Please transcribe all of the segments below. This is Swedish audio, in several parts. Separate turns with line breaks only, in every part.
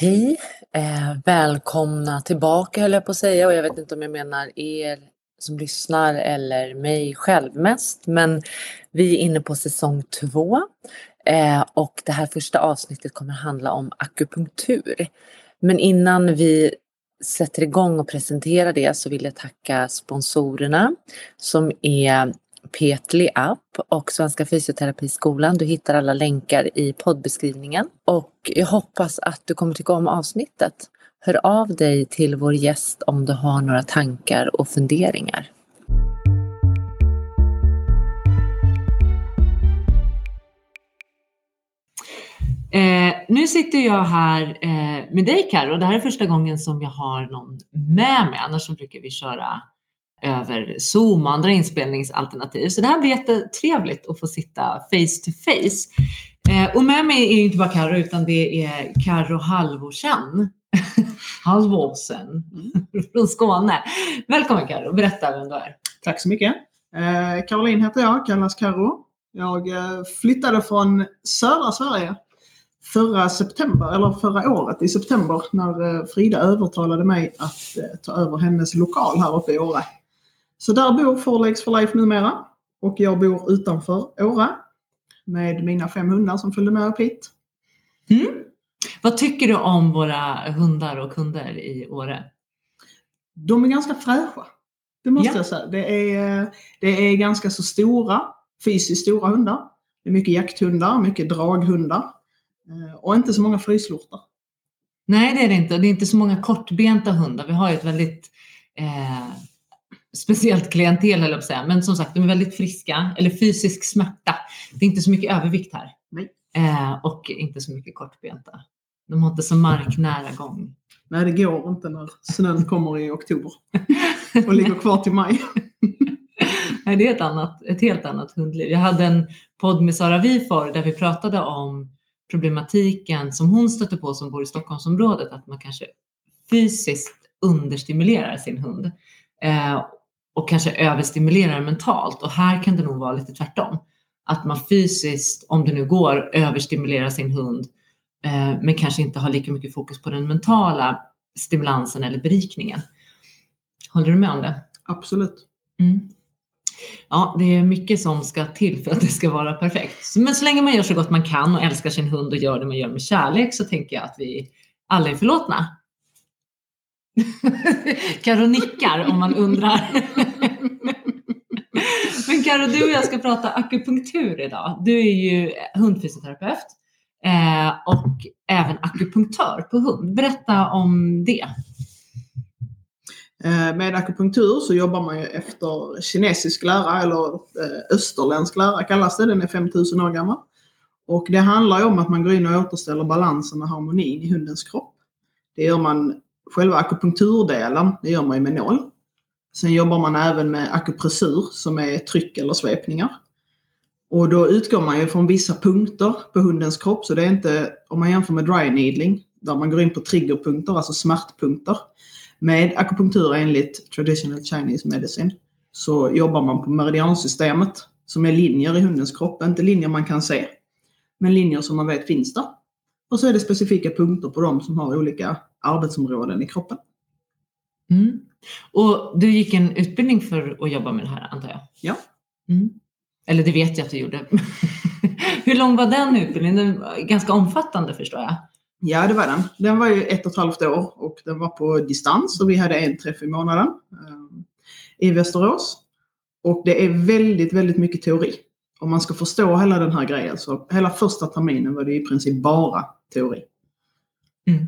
Hej! Eh, välkomna tillbaka höll jag på att säga och jag vet inte om jag menar er som lyssnar eller mig själv mest. Men vi är inne på säsong två eh, och det här första avsnittet kommer handla om akupunktur. Men innan vi sätter igång och presenterar det så vill jag tacka sponsorerna som är Petli app och Svenska Fysioterapiskolan. Du hittar alla länkar i poddbeskrivningen. Och jag hoppas att du kommer tycka om avsnittet. Hör av dig till vår gäst om du har några tankar och funderingar.
Eh, nu sitter jag här eh, med dig Karo. Det här är första gången som jag har någon med mig. Annars så brukar vi köra över Zoom och andra inspelningsalternativ. Så det här blir jättetrevligt att få sitta face to face. Eh, och med mig är ju inte bara Karo utan det är Karo Halvorsen. Halvorsen mm. från Skåne. Välkommen Karo, berätta vem du är.
Tack så mycket. Eh, Caroline heter jag, kallas Karo. Jag eh, flyttade från södra Sverige förra september, eller förra året i september när eh, Frida övertalade mig att eh, ta över hennes lokal här uppe i Åre. Så där bor Forlegs for Life numera. Och jag bor utanför Åre med mina fem hundar som följde med upp hit.
Mm. Vad tycker du om våra hundar och kunder i Åre?
De är ganska fräscha. Det måste ja. jag säga. Det är, det är ganska så stora, fysiskt stora hundar. Det är mycket jakthundar, mycket draghundar. Eh, och inte så många fryslortar.
Nej, det är det inte. Det är inte så många kortbenta hundar. Vi har ju ett väldigt eh, speciellt klientel att säga. Men som sagt, de är väldigt friska. Eller fysisk smärta. Det är inte så mycket övervikt här. Eh, och inte så mycket kortbenta. De har inte så marknära gång.
Nej, det går inte när snön kommer i oktober och ligger kvar till maj.
Nej, det är ett, annat, ett helt annat hundliv. Jag hade en podd med Sara Wifor där vi pratade om problematiken som hon stötte på som bor i Stockholmsområdet, att man kanske fysiskt understimulerar sin hund. Eh, och kanske överstimulerar mentalt. Och här kan det nog vara lite tvärtom. Att man fysiskt, om det nu går, överstimulerar sin hund eh, men kanske inte har lika mycket fokus på den mentala stimulansen eller berikningen. Håller du med om det?
Absolut.
Mm. Ja, det är mycket som ska till för att det ska vara perfekt. Men så länge man gör så gott man kan och älskar sin hund och gör det man gör med kärlek så tänker jag att vi alla är förlåtna. Karo nickar om man undrar. Men Karo, du och jag ska prata akupunktur idag. Du är ju hundfysioterapeut eh, och även akupunktör på hund. Berätta om det.
Eh, med akupunktur så jobbar man ju efter kinesisk lära eller eh, österländsk lära kallas det. Den är 5000 år gammal. Och det handlar ju om att man går in och återställer balansen och harmonin i hundens kropp. Det gör man själva akupunkturdelen, det gör man ju med nål. Sen jobbar man även med akupressur som är tryck eller svepningar. Och då utgår man ju från vissa punkter på hundens kropp. Så det är inte, om man jämför med dry needling, där man går in på triggerpunkter, alltså smärtpunkter. Med akupunktur enligt traditional Chinese medicine så jobbar man på meridiansystemet som är linjer i hundens kropp. Inte linjer man kan se, men linjer som man vet finns där. Och så är det specifika punkter på dem som har olika arbetsområden i kroppen.
Mm. Och du gick en utbildning för att jobba med det här antar jag?
Ja.
Mm. Eller det vet jag att du gjorde. Hur lång var den utbildningen? Den var ganska omfattande förstår jag.
Ja, det var den. Den var ju ett och ett halvt år och den var på distans och vi hade en träff i månaden eh, i Västerås. Och det är väldigt, väldigt mycket teori. Om man ska förstå hela den här grejen så hela första terminen var det i princip bara teori.
Mm.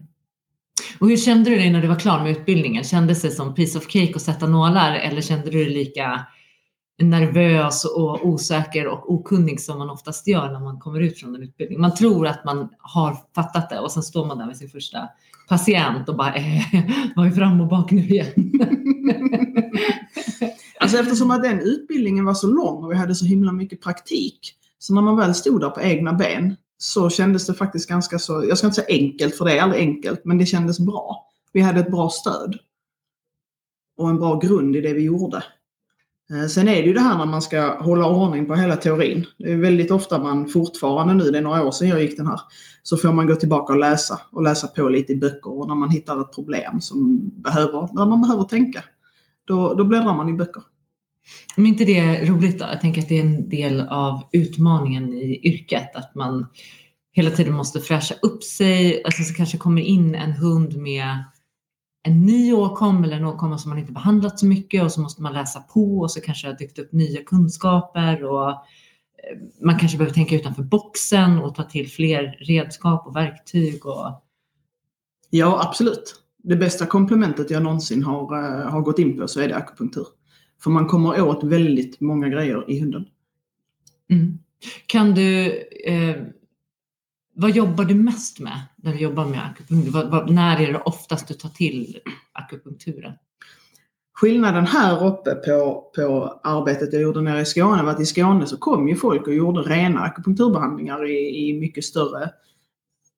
Och hur kände du dig när du var klar med utbildningen? Kändes det som piece of cake att sätta nålar eller kände du dig lika nervös och osäker och okunnig som man oftast gör när man kommer ut från en utbildning? Man tror att man har fattat det och sen står man där med sin första patient och bara eh, vad är fram och bak nu igen?
alltså eftersom att den utbildningen var så lång och vi hade så himla mycket praktik så när man väl stod där på egna ben så kändes det faktiskt ganska så, jag ska inte säga enkelt för det är aldrig enkelt, men det kändes bra. Vi hade ett bra stöd. Och en bra grund i det vi gjorde. Eh, sen är det ju det här när man ska hålla ordning på hela teorin. Det är väldigt ofta man fortfarande nu, det är några år sedan jag gick den här, så får man gå tillbaka och läsa och läsa på lite i böcker och när man hittar ett problem som behöver, där man behöver tänka, då, då bläddrar man i böcker.
Men inte det är roligt då? Jag tänker att det är en del av utmaningen i yrket, att man hela tiden måste fräscha upp sig. Alltså så kanske kommer in en hund med en ny åkomma eller en åkomma som man inte behandlat så mycket och så måste man läsa på och så kanske det har dykt upp nya kunskaper och eh, man kanske behöver tänka utanför boxen och ta till fler redskap och verktyg. Och...
Ja, absolut. Det bästa komplementet jag någonsin har, eh, har gått in på så är det akupunktur. För man kommer åt väldigt många grejer i hunden.
Mm. Kan du, eh, vad jobbar du mest med när du jobbar med akupunktur? Vad, vad, när är det oftast du tar till akupunkturen?
Skillnaden här uppe på, på arbetet jag gjorde nere i Skåne var att i Skåne så kom ju folk och gjorde rena akupunkturbehandlingar i, i, mycket större,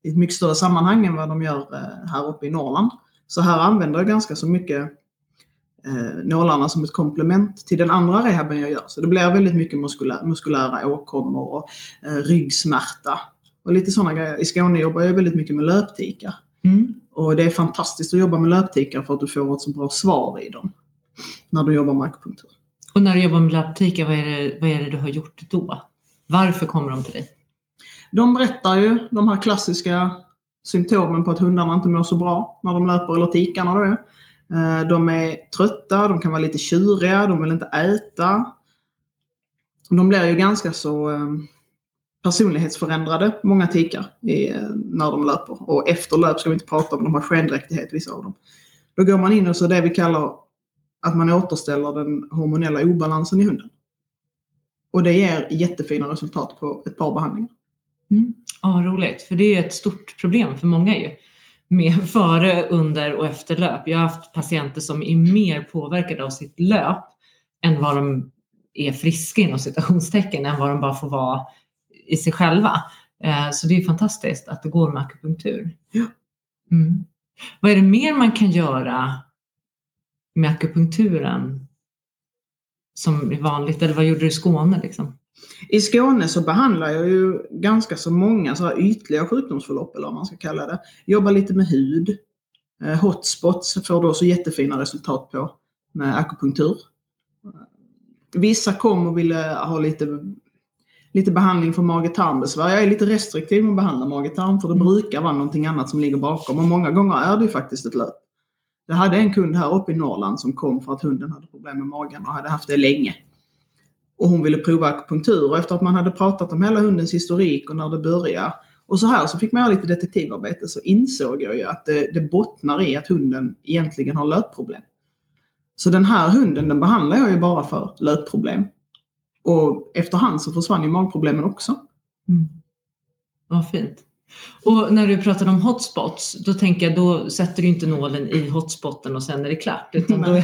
i ett mycket större sammanhang än vad de gör eh, här uppe i Norrland. Så här använder jag ganska så mycket eh, nålarna som ett komplement till den andra rehaben jag gör. Så det blir väldigt mycket muskulär, muskulära åkommor och eh, ryggsmärta och lite sådana grejer. I Skåne jobbar jag väldigt mycket med löptikar.
Mm.
Och det är fantastiskt att jobba med löptikar för att du får ett så bra svar i dem. När du jobbar med akupunktur.
Och när du jobbar med lapptika, vad är, det, vad är det du har gjort då? Varför kommer de till dig?
De berättar ju de här klassiska symptomen på att hundarna inte mår så bra när de löper eller tikarna då. Eh, de är trötta, de kan vara lite tjuriga, de vill inte äta. De blir ju ganska så eh, personlighetsförändrade, många tikar, eh, när de löper. Och efter löp ska vi inte prata om, de har skendräktighet vissa av dem. Då går man in och så det vi kallar att man återställer den hormonella obalansen i hunden. Och det ger jättefina resultat på ett par behandlingar.
Mm. Ja, roligt. För det är ett stort problem för många ju. Med före, under och efter löp. Jag har haft patienter som är mer påverkade av sitt löp än vad de är friska inom citationstecken, än vad de bara får vara i sig själva. Eh, Så det är fantastiskt att det går med akupunktur. Mm. Vad är det mer man kan göra med akupunkturen som är vanligt? Eller vad gjorde du i Skåne liksom?
I Skåne så behandlar jag ju ganska så många så här ytliga sjukdomsförlopp eller vad man ska kalla det. Jobbar lite med hud. Eh, Hotspots får då så jättefina resultat på med akupunktur. Vissa kom och ville ha lite, lite behandling för mage-tarmbesvär. Jag är lite restriktiv med att behandla mage-tarm för det
Mm.
brukar vara någonting annat som ligger bakom och många gånger är det ju faktiskt ett löp. Jag hade en kund här uppe i Norrland som kom för att hunden hade problem med magen och hade haft det länge. Och hon ville prova akupunktur och efter att man hade pratat om hela hundens historik och när det började och så här så fick man göra lite detektivarbete så insåg jag ju att det, det bottnar i att hunden egentligen har löpproblem. Så den här hunden den behandlar jag ju bara för löpproblem. Och efterhand så försvann ju magproblemen också.
Mm. Vad fint. Och när du pratade om hotspots, då tänker jag då sätter du inte nålen i hotspoten och sen är det klart. Utan då,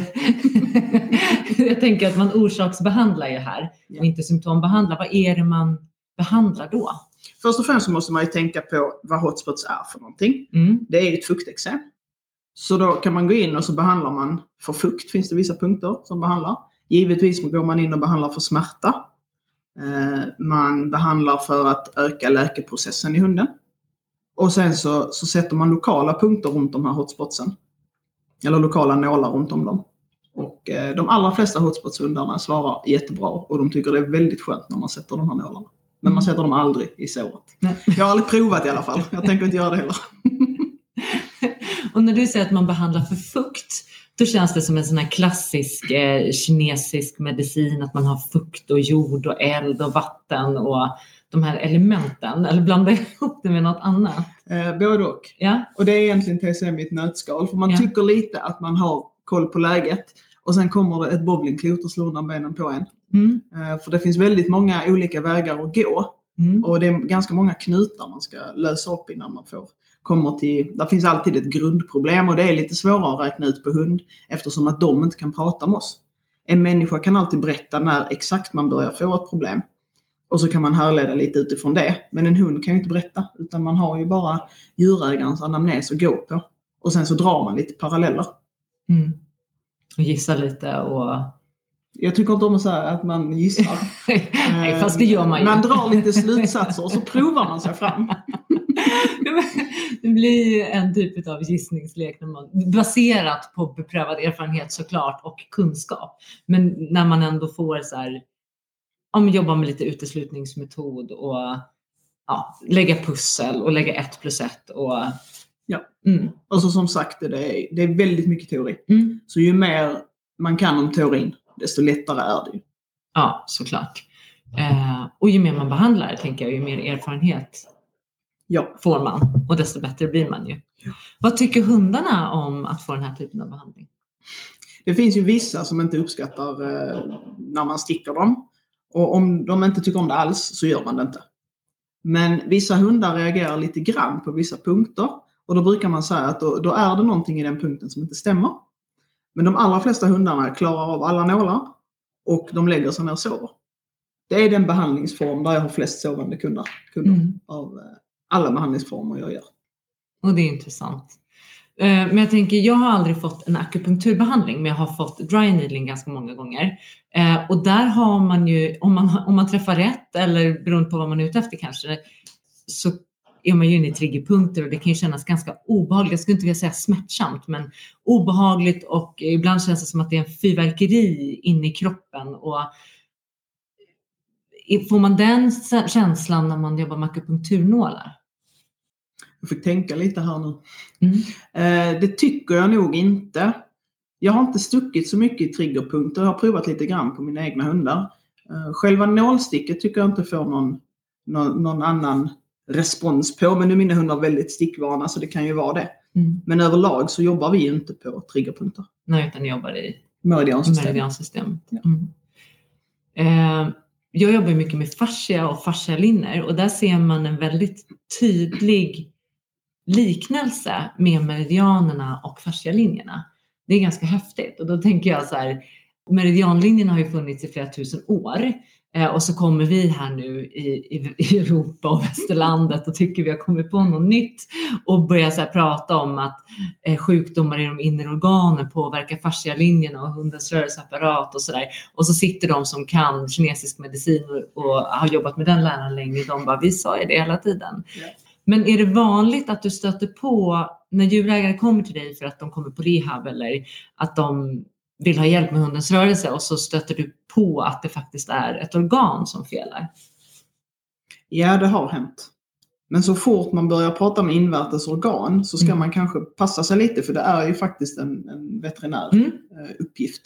jag tänker att man orsaksbehandlar ju här och inte symptombehandlar. Vad är det man behandlar då?
Först och främst måste man ju tänka på vad hotspots är för någonting.
Mm.
Det är ju ett fukteksem. Så då kan man gå in och så behandlar man för fukt, finns det vissa punkter som behandlar. Givetvis går man in och behandlar för smärta. Eh, Man behandlar för att öka läkeprocessen i hunden. Och sen så, så sätter man lokala punkter runt de här hotspotsen. Eller lokala nålar runt om dem. Och eh, de allra flesta hotspots-hundarna svarar jättebra och de tycker det är väldigt skönt när man sätter de här nålarna. Men man sätter dem aldrig i såret. Jag har aldrig provat i alla fall. Jag tänker inte göra det heller.
Och när du säger att man behandlar för fukt, då känns det som en sån här klassisk eh, kinesisk medicin, att man har fukt och jord och eld och vatten och de här elementen. Eller blandar jag ihop det med något annat?
Eh, både och.
Ja,
Och det är egentligen TCM i ett nötskal. För man
Ja.
tycker lite att man har koll på läget. Och sen kommer det ett bowlingklot och slår undan benen på en.
mm.
Eh, för det finns väldigt många olika vägar att gå.
Mm.
Och det är ganska många knutar man ska lösa upp innan man får kommer till... Där finns alltid ett grundproblem och det är lite svårare att räkna ut på hund eftersom att de inte kan prata med oss. En människa kan alltid berätta när exakt man börjar få ett problem. Och så kan man härleda lite utifrån det. Men en hund kan ju inte berätta utan man har ju bara djurägarens anamnes att gå på. Och sen så drar man lite paralleller.
Mm. Och gissa lite och
Jag tycker inte om att säga att man gissar.
Nej, fast det gör man ju.
Man drar lite slutsatser och så provar man sig fram.
det blir en typ av gissningslek när man, baserat på beprövad erfarenhet såklart och kunskap. Men när man ändå får så här, ja, men jobba med lite uteslutningsmetod och ja, lägga pussel och lägga ett plus ett. Och,
Ja.
Mm.
Alltså som sagt, det är, det är väldigt mycket teori.
Mm.
Så ju mer man kan om teorin, desto lättare är det.
Ja, såklart. Eh, och ju mer man behandlar, tänker jag, ju mer erfarenhet
Ja.
får man och desto bättre blir man ju. Vad tycker hundarna om att få den här typen av behandling?
Det finns ju vissa som inte uppskattar eh, när man sticker dem. Och om de inte tycker om det alls så gör man det inte. Men vissa hundar reagerar lite grann på vissa punkter. Och då brukar man säga att då, då är det någonting i den punkten som inte stämmer. Men de allra flesta hundarna klarar av alla nålar och de lägger sig ner och sover. Det är den behandlingsform där jag har flest sovande kunder, kunder
Mm.
av eh, alla behandlingsformer jag gör.
Och det är intressant. Eh, men jag tänker, jag har aldrig fått en akupunkturbehandling, men jag har fått dry needling ganska många gånger. Eh, och där har man ju, om man, om man träffar rätt eller beroende på vad man är ute efter kanske, så är man ju inne i triggerpunkter och det kan ju kännas ganska obehagligt. Jag skulle inte vilja säga smärtsamt, men obehagligt och ibland känns det som att det är en fyrverkeri inne i kroppen. Och får man den känslan när man jobbar med akupunkturnålar?
Jag fick tänka lite här nu.
Mm.
Eh, det tycker jag nog inte. Jag har inte stuckit så mycket i triggerpunkter. Jag har provat lite grann på mina egna hundar. Eh, själva nålsticket tycker jag inte får någon, någon, någon annan respons på. Men nu är mina hundar väldigt stickvana så det kan ju vara det.
Mm.
Men överlag så jobbar vi ju inte på triggerpunkter.
Nej, utan jobbar i
Meridiansystem.
meridiansystemet.
Ja.
Mm. Eh, jag jobbar mycket med fascia och fascialinner och där ser man en väldigt tydlig liknelse med meridianerna och fascialinjerna. Det är ganska häftigt och då tänker jag så här, meridianlinjerna har ju funnits i flera tusen år eh, och så kommer vi här nu i, i, i Europa och västerlandet och tycker vi har kommit på något nytt och börjar så här prata om att eh, sjukdomar i de inre organen påverkar fascialinjerna och hundens rörelseapparat och sådär. Och så sitter de som kan kinesisk medicin och, och har jobbat med den läran länge. De bara, vi sa ju det hela tiden.
Ja.
Men är det vanligt att du stöter på när djurägare kommer till dig för att de kommer på rehab eller att de vill ha hjälp med hundens rörelse och så stöter du på att det faktiskt är ett organ som felar?
Ja, det har hänt. Men så fort man börjar prata om invärtes organ så ska
Mm.
man kanske passa sig lite för det är ju faktiskt en, en veterinär
Mm.
eh, uppgift.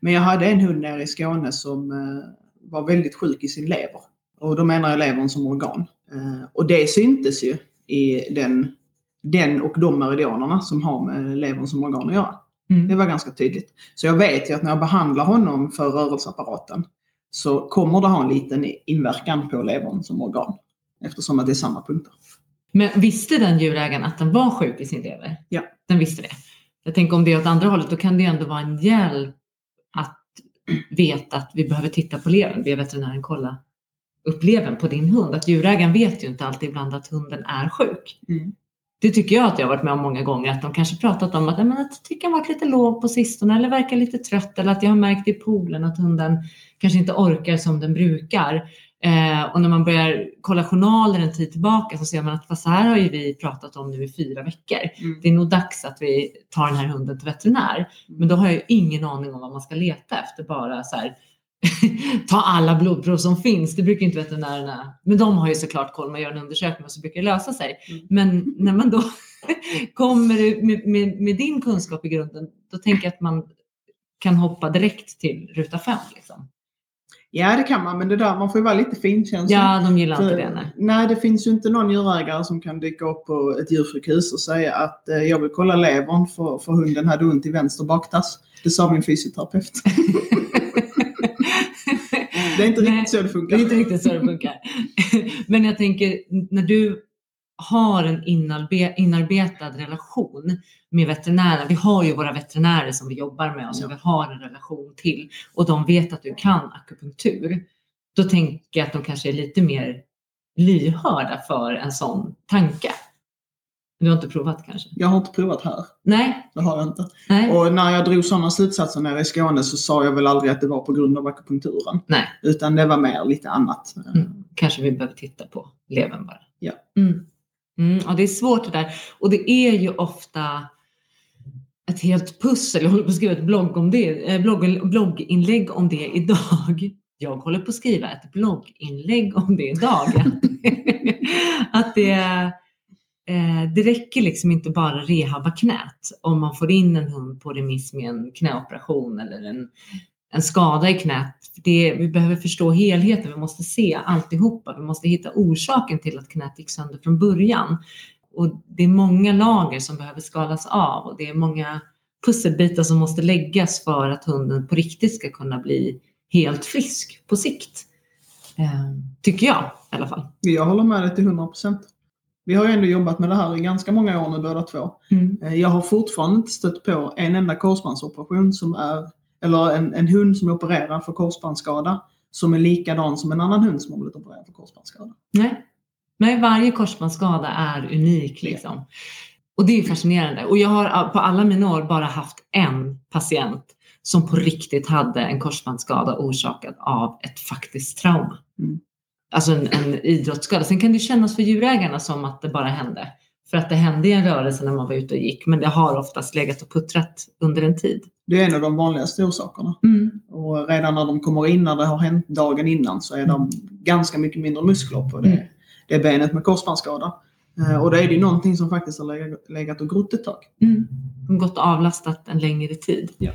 Men jag hade en hund nere i Skåne som eh, var väldigt sjuk i sin lever. Och då menar jag levern som organ. Eh, och det syntes ju i den, den och de meridianerna som har med levern som organ att göra.
Mm.
Det var ganska tydligt. Så jag vet ju att när jag behandlar honom för rörelseapparaten så kommer det ha en liten inverkan på levern som organ. Eftersom att det är samma punkter.
Men visste den djurägaren att den var sjuk i sin lever?
Ja.
Den visste det. Jag tänker om det är åt andra hållet, då kan det ändå vara en hjälp att veta att vi behöver titta på levern. Be veterinären kolla upp levern på din hund. Att djurägaren vet ju inte alltid ibland att hunden är sjuk.
Mm.
Det tycker jag att jag har varit med om många gånger, att de kanske pratat om att, "Nej, men att tycker varit lite låg på sistone eller verkar lite trött eller att jag har märkt i poolen att hunden kanske inte orkar som den brukar. Eh, och när man börjar kolla journaler en tid tillbaka så ser man att så här har ju vi pratat om nu i fyra veckor.
Mm.
Det är nog dags att vi tar den här hunden till veterinär. Men då har jag ju ingen aning om vad man ska leta efter. Bara så här, ta alla blodprov som finns. Det brukar inte veterinärerna. Men de har ju såklart koll. Man gör en undersökning och så brukar det lösa sig.
Mm.
Men när man då kommer med, med, med din kunskap i grunden, då tänker jag att man kan hoppa direkt till ruta fem. Liksom.
Ja, det kan man, men det där, man får ju vara lite finkänslig.
Ja, de gillar inte det. Nej.
nej, det finns ju inte någon djurägare som kan dyka upp på ett djursjukhus och säga att eh, jag vill kolla levern för, för hunden hade ont i vänster baktass. Det sa min fysioterapeut. Det är inte
Nej.
riktigt så det
Det
funkar.
är inte riktigt så det funkar. Men jag tänker när du har en inarbe- inarbetad relation med veterinären. Vi har ju våra veterinärer som vi jobbar med och som
Ja.
vi har en relation till och de vet att du kan akupunktur. Då tänker jag att de kanske är lite mer lyhörda för en sån tanke. Du har inte provat kanske?
Jag har inte provat här.
Nej.
Det har jag inte.
Nej.
Och när jag drog sådana slutsatser nere i Skåne så sa jag väl aldrig att det var på grund av akupunkturen.
Nej.
Utan det var mer lite annat.
Mm. Kanske vi behöver titta på levern bara.
Ja.
Mm. Mm. Ja, det är svårt det där. Och det är ju ofta ett helt pussel. Jag håller på att skriva ett blogg om det, eh, blogg, blogginlägg om det idag. Jag håller på att skriva ett blogginlägg om det idag. att det, eh, det räcker liksom inte bara rehabba knät om man får in en hund på remiss med en knäoperation eller en, en skada i knät. Det, vi behöver förstå helheten, vi måste se alltihopa. Vi måste hitta orsaken till att knät gick sönder från början. Och det är många lager som behöver skalas av och det är många pusselbitar som måste läggas för att hunden på riktigt ska kunna bli helt frisk på sikt. Eh, tycker jag i alla fall.
Jag håller med dig till 100 procent. Vi har ju ändå jobbat med det här i ganska många år nu båda två. Eh, Jag har fortfarande inte stött på en enda korsbandsoperation som är, eller en, en hund som är opererad för korsbandsskada som är likadan som en annan hund som har blivit opererad för korsbandsskada.
Nej. Nej, varje korsbandsskada är unik liksom. Och det är fascinerande. Och jag har på alla mina år bara haft en patient som på riktigt hade en korsbandsskada orsakad av ett faktiskt trauma.
Mm.
Alltså en, en idrottsskada. Sen kan det kännas för djurägarna som att det bara hände. För att det hände i en rörelse när man var ute och gick. Men det har oftast legat och puttrat under en tid.
Det är en av de vanligaste orsakerna. Och redan när de kommer in, när det har hänt dagen innan, så är de ganska mycket mindre muskler på det,
Mm.
det benet med korsbandsskada. Eh, Och då är det ju någonting som faktiskt har legat och grott ett tag.
Mm. De gått och avlastat en längre tid.
Ja.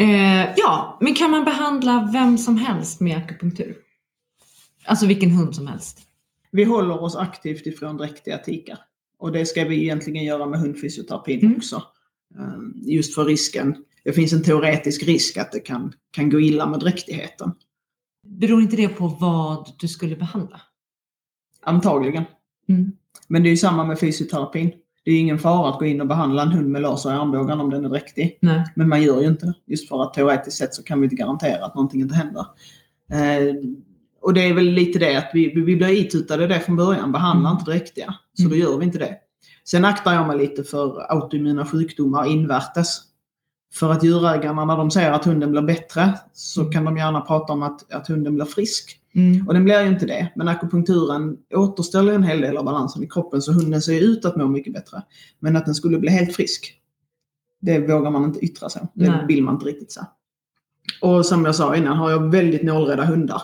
Eh, ja, men kan man behandla vem som helst med akupunktur? Alltså vilken hund som helst?
Vi håller oss aktivt ifrån dräktiga tikar. Och det ska vi egentligen göra med hundfysioterapin
Mm.
också. Eh, Just för risken. Det finns en teoretisk risk att det kan, kan gå illa med dräktigheten.
Beror inte det på vad du skulle behandla?
Antagligen.
Mm.
Men det är ju samma med fysioterapin. Det är ingen fara att gå in och behandla en hund med laser i armbågen om den är dräktig.
Nej.
Men man gör ju inte. Just för att teoretiskt sett så kan vi inte garantera att någonting inte händer. Eh, och det är väl lite det att vi, vi blir itutade det från början. Behandla
Mm.
inte dräktiga. Så
Mm.
då gör vi inte det. Sen aktar jag mig lite för autoimmuna sjukdomar invärtes. För att djurägarna när de ser att hunden blir bättre så
Mm.
kan de gärna prata om att, att hunden blir frisk.
Mm.
Och den blir ju inte det. Men akupunkturen återställer en hel del av balansen i kroppen så hunden ser ut att må mycket bättre. Men att den skulle bli helt frisk, det vågar man inte yttra så. Det
Nej.
vill man inte riktigt så. Och som jag sa innan, har jag väldigt nålrädda hundar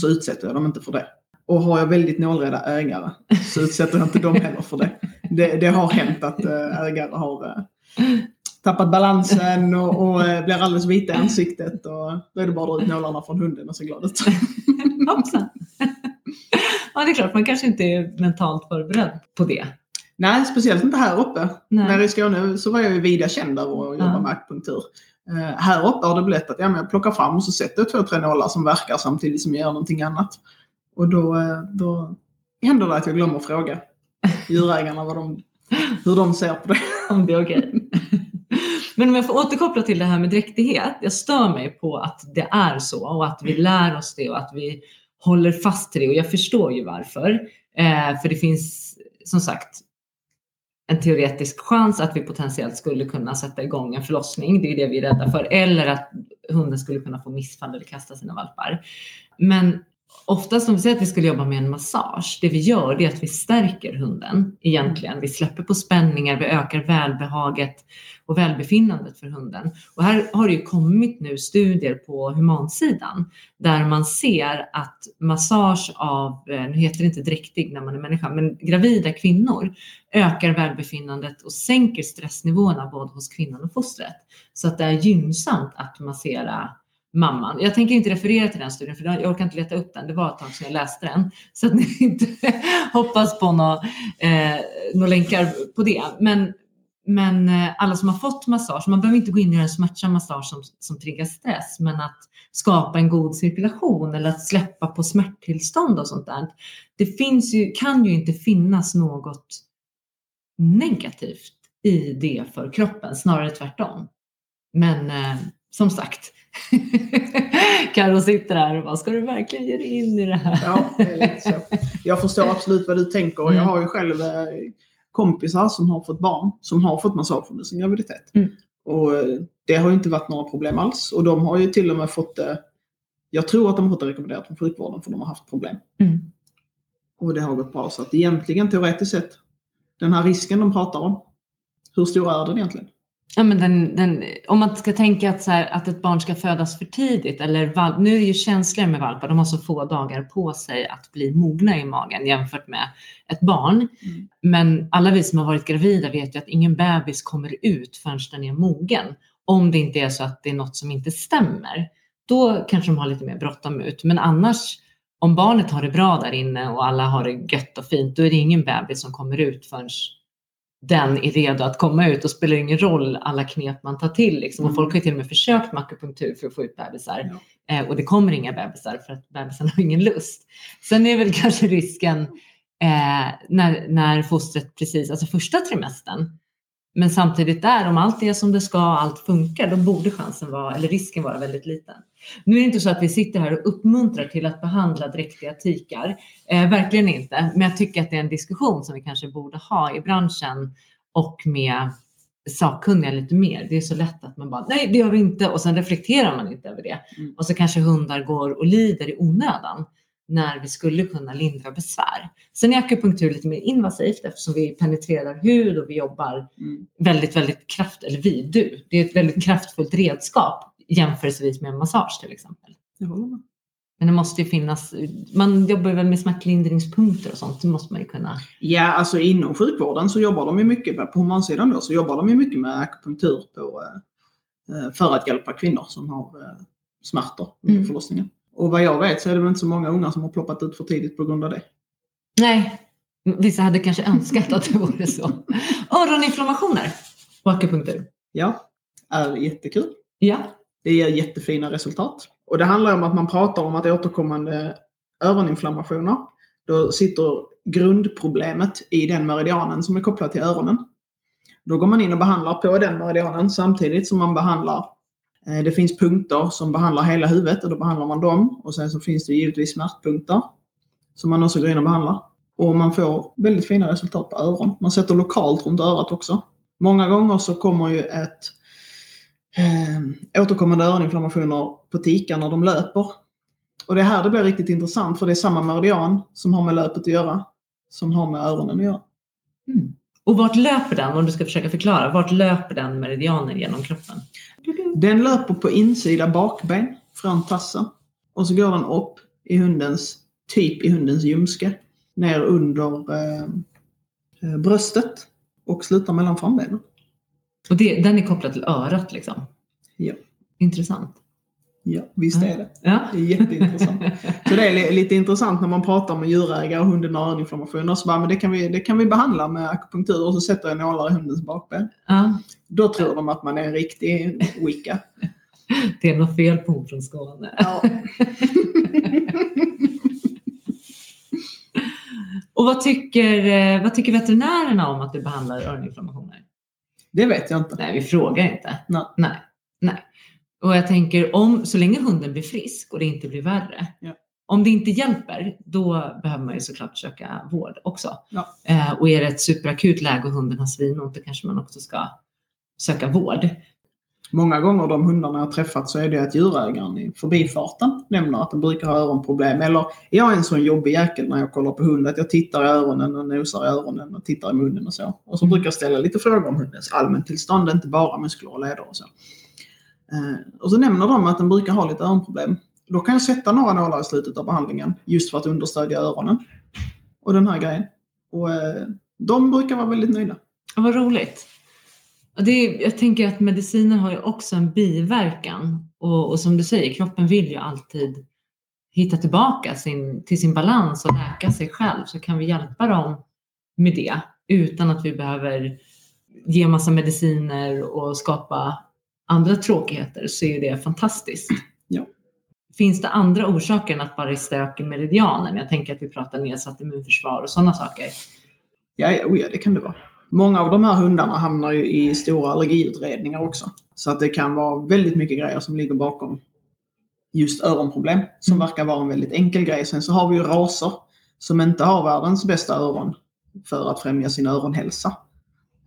så utsätter jag dem inte för det. Och har jag väldigt nålrädda ägare så utsätter jag inte dem heller för det. Det, det har hänt att eh, ägare har eh, tappat balansen och, och eh, blir alldeles vita i ansiktet. Och då är det bara att dra ut nålarna från hunden och se glad ut.
Hoppsan! ja, det är klart, man kanske inte är mentalt förberedd på det.
Nej, speciellt inte här uppe.
Nej.
Nere i Skåne så var jag ju vida känd över att jobba
Ja.
med akupunktur. Eh, här uppe har det blivit att ja, men jag plockar fram och så sätter jag två, tre nålar som verkar samtidigt som jag gör någonting annat. Och då, eh, då händer det att jag glömmer fråga djurägarna vad de, hur de ser på det.
Om det är okej. Men om jag får återkoppla till det här med dräktighet. Jag stör mig på att det är så och att vi lär oss det och att vi håller fast till det. Och jag förstår ju varför. Eh, för det finns som sagt en teoretisk chans att vi potentiellt skulle kunna sätta igång en förlossning. Det är det vi är rädda för. Eller att hunden skulle kunna få missfall eller kasta sina valpar. Men oftast om vi säger att vi skulle jobba med en massage, det vi gör det är att vi stärker hunden egentligen. Vi släpper på spänningar, vi ökar välbehaget och välbefinnandet för hunden. Och här har det ju kommit nu studier på humansidan där man ser att massage av, eh, nu heter det inte dräktig när man är människa, men gravida kvinnor ökar välbefinnandet och sänker stressnivåerna både hos kvinnan och fostret. Så att det är gynnsamt att massera mamman. Jag tänker inte referera till den studien för jag orkar inte leta upp den. Det var ett tag sedan jag läste den. Så att ni inte hoppas på några, eh, nå länkar på det. Men men eh, alla som har fått massage, man behöver inte gå in och göra en smärtsam massage som, som triggar stress, men att skapa en god cirkulation eller att släppa på smärttillstånd och sånt där. Det finns ju, kan ju inte finnas något negativt i det för kroppen, snarare tvärtom. Men eh, som sagt, Karo sitter här och bara, ska du verkligen ge dig in i det här?
Ja, det är lite så. Jag förstår absolut vad du tänker. Jag
Mm.
har ju själv eh, kompisar som har fått barn som har fått massage under sin graviditet.
Mm.
Och eh, det har ju inte varit några problem alls. Och de har ju till och med fått det, jag tror att de har fått det rekommenderat från sjukvården för de har haft problem.
Mm.
Och det har gått bra. Så att egentligen teoretiskt sett, den här risken de pratar om, hur stor är den egentligen?
Ja, men den, den, om man ska tänka att, så här, att ett barn ska födas för tidigt, eller val, nu är det ju känsligare med valpar, de har så få dagar på sig att bli mogna i magen jämfört med ett barn.
Mm.
Men alla vi som har varit gravida vet ju att ingen bebis kommer ut förrän den är mogen. Om det inte är så att det är något som inte stämmer. Då kanske de har lite mer bråttom ut. Men annars, om barnet har det bra där inne och alla har det gött och fint, då är det ingen bebis som kommer ut förrän den är redo att komma ut och spelar ingen roll alla knep man tar till. Liksom. Och
Mm.
folk har ju till och med försökt med akupunktur för att få ut bebisar.
Ja.
Eh, och det kommer inga bebisar för att bebisen har ingen lust. Sen är väl kanske risken eh, när, när fostret precis, alltså första trimestern. Men samtidigt där, om allt är som det ska, allt funkar, då borde chansen vara, eller risken vara väldigt liten. Nu är det inte så att vi sitter här och uppmuntrar till att behandla dräktiga tikar. Eh, verkligen inte. Men jag tycker att det är en diskussion som vi kanske borde ha i branschen och med sakkunniga lite mer. Det är så lätt att man bara, nej det gör vi inte och sen reflekterar man inte över det.
Mm.
Och så kanske hundar går och lider i onödan när vi skulle kunna lindra besvär. Sen är akupunktur lite mer invasivt eftersom vi penetrerar hud och vi jobbar
Mm.
väldigt, väldigt kraft, eller vi, du, det är ett väldigt kraftfullt redskap jämförelsevis med en massage till exempel.
Med.
Men det måste ju finnas, man jobbar väl med smärtlindringspunkter och sånt, det måste man ju kunna.
Ja, alltså inom sjukvården så jobbar de ju mycket, med- på humansidan då, så jobbar de ju mycket med akupunktur på, eh, för att hjälpa kvinnor som har eh, smärtor under
Mm.
förlossningen. Och vad jag vet så är det väl inte så många ungar som har ploppat ut för tidigt på grund av det.
Nej, vissa hade kanske önskat att det vore så. Öroninflammationer och akupunktur.
Ja, är jättekul.
Ja.
Det ger jättefina resultat. Och det handlar om att man pratar om att återkommande öroninflammationer, då sitter grundproblemet i den meridianen som är kopplad till öronen. Då går man in och behandlar på den meridianen samtidigt som man behandlar eh, det finns punkter som behandlar hela huvudet och då behandlar man dem. Och sen så finns det givetvis smärtpunkter som man också går in och behandlar. Och man får väldigt fina resultat på öron. Man sätter lokalt runt örat också. Många gånger så kommer ju ett eh, återkommande öroninflammationer på tikar när de löper. Och det är här det blir riktigt intressant för det är samma meridian som har med löpet att göra som har med öronen att göra.
Mm. Och vart löper den, om du ska försöka förklara, vart löper den meridianen genom kroppen?
Den löper på insida bakben från tassen och så går den upp i hundens, typ i hundens ljumske, ner under eh, bröstet och slutar mellan frambenen.
Och det, den är kopplad till örat liksom?
Ja.
Intressant.
Ja, visst är det.
Ja.
Det är jätteintressant. Så det är li- lite intressant när man pratar med djurägare och hunden har öroninflammationer. Så bara, men det kan, vi, det kan vi behandla med akupunktur och så sätter jag nålar i hundens bakben.
ja.
Då tror de att man är en riktig wicca.
Det är något fel på hon från Skåne.
Ja.
Och vad tycker, eh, vad tycker veterinärerna om att du behandlar öroninflammationer?
Det vet jag inte.
Nej, vi frågar inte.
Nej.
Nej. Nej. Och jag tänker om, så länge hunden blir frisk och det inte blir värre.
Ja.
Om det inte hjälper, då behöver man ju såklart söka vård också.
Ja.
Eh, och är det ett superakut läge och hunden har svinont, då kanske man också ska söka vård.
Många gånger de hundarna jag träffat så är det att djurägaren i förbifarten nämner att de brukar ha öronproblem. Eller jag är en sån jobbig jäkel när jag kollar på hund att jag tittar i öronen och nosar i öronen och tittar i munnen och så. Och så brukar jag ställa lite frågor om hundens allmäntillstånd, inte bara muskler och leder och så. Eh, och så nämner de att den brukar ha lite öronproblem. Då kan jag sätta några nålar i slutet av behandlingen just för att understödja öronen. Och den här grejen. Och eh, de brukar vara väldigt nöjda.
Vad roligt. Det, är- jag tänker att mediciner har ju också en biverkan. Och, och som du säger, kroppen vill ju alltid hitta tillbaka sin, till sin balans och läka sig själv. Så kan vi hjälpa dem med det utan att vi behöver ge massa mediciner och skapa andra tråkigheter så är det fantastiskt.
Ja.
Finns det andra orsaker än att bara stök i meridianen? Jag tänker att vi pratar nedsatt immunförsvar och sådana saker.
Ja, ja, oh ja, det kan det vara. Många av de här hundarna hamnar ju i stora allergiutredningar också. Så att det kan vara väldigt mycket grejer som ligger bakom just öronproblem. Som
Mm.
verkar vara en väldigt enkel grej. Sen så har vi ju raser som inte har världens bästa öron för att främja sin öronhälsa.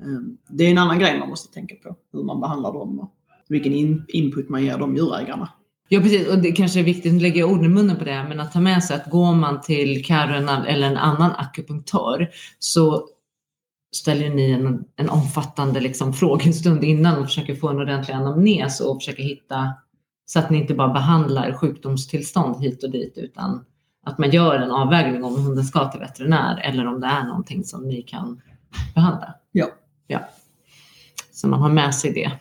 Ehm, Det är en annan grej man måste tänka på. Hur man behandlar dem och vilken in- input man ger de djurägarna.
Ja precis, och det kanske är viktigt, nu lägger jag ord i munnen på det, men att ta med sig att går man till Karo eller en annan akupunktör så ställer ni en, en omfattande liksom, frågestund innan och försöker få en ordentlig anamnes och försöker hitta så att ni inte bara behandlar sjukdomstillstånd hit och dit utan att man gör en avvägning om hunden ska till veterinär eller om det är någonting som ni kan behandla.
Ja.
ja. Så man har med sig det.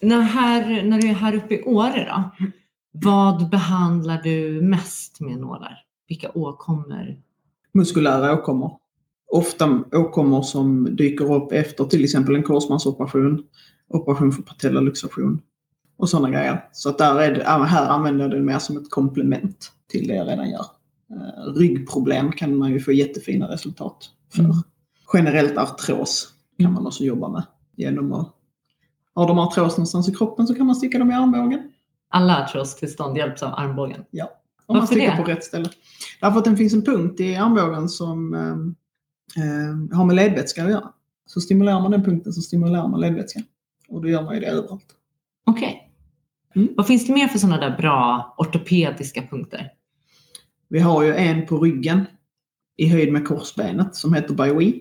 när, här, när du är här uppe i Åre då, vad behandlar du mest med nålar? Vilka åkommor?
muskulära åkommor. Ofta åkommor som dyker upp efter till exempel en korsbandsoperation, operation för patellaluxation och sådana grejer. Så att där är det, ja, här använder jag det mer som ett komplement till det jag redan gör. Eh, ryggproblem kan man ju få jättefina resultat för.
Mm.
Generellt artros kan man också jobba med genom att har de artros någonstans i kroppen så kan man sticka dem i armbågen.
Alla artrostillstånd hjälps av armbågen.
Om man
Varför
sticker
det?
på rätt ställe. Därför att det finns en punkt i armbågen som eh, har med ledvätska att göra. Så stimulerar man den punkten så stimulerar man ledvätskan. Och då gör man ju det överallt.
Okej.
Mm.
Vad finns det mer för sådana där bra ortopediska punkter?
Vi har ju en på ryggen i höjd med korsbenet som heter BioE.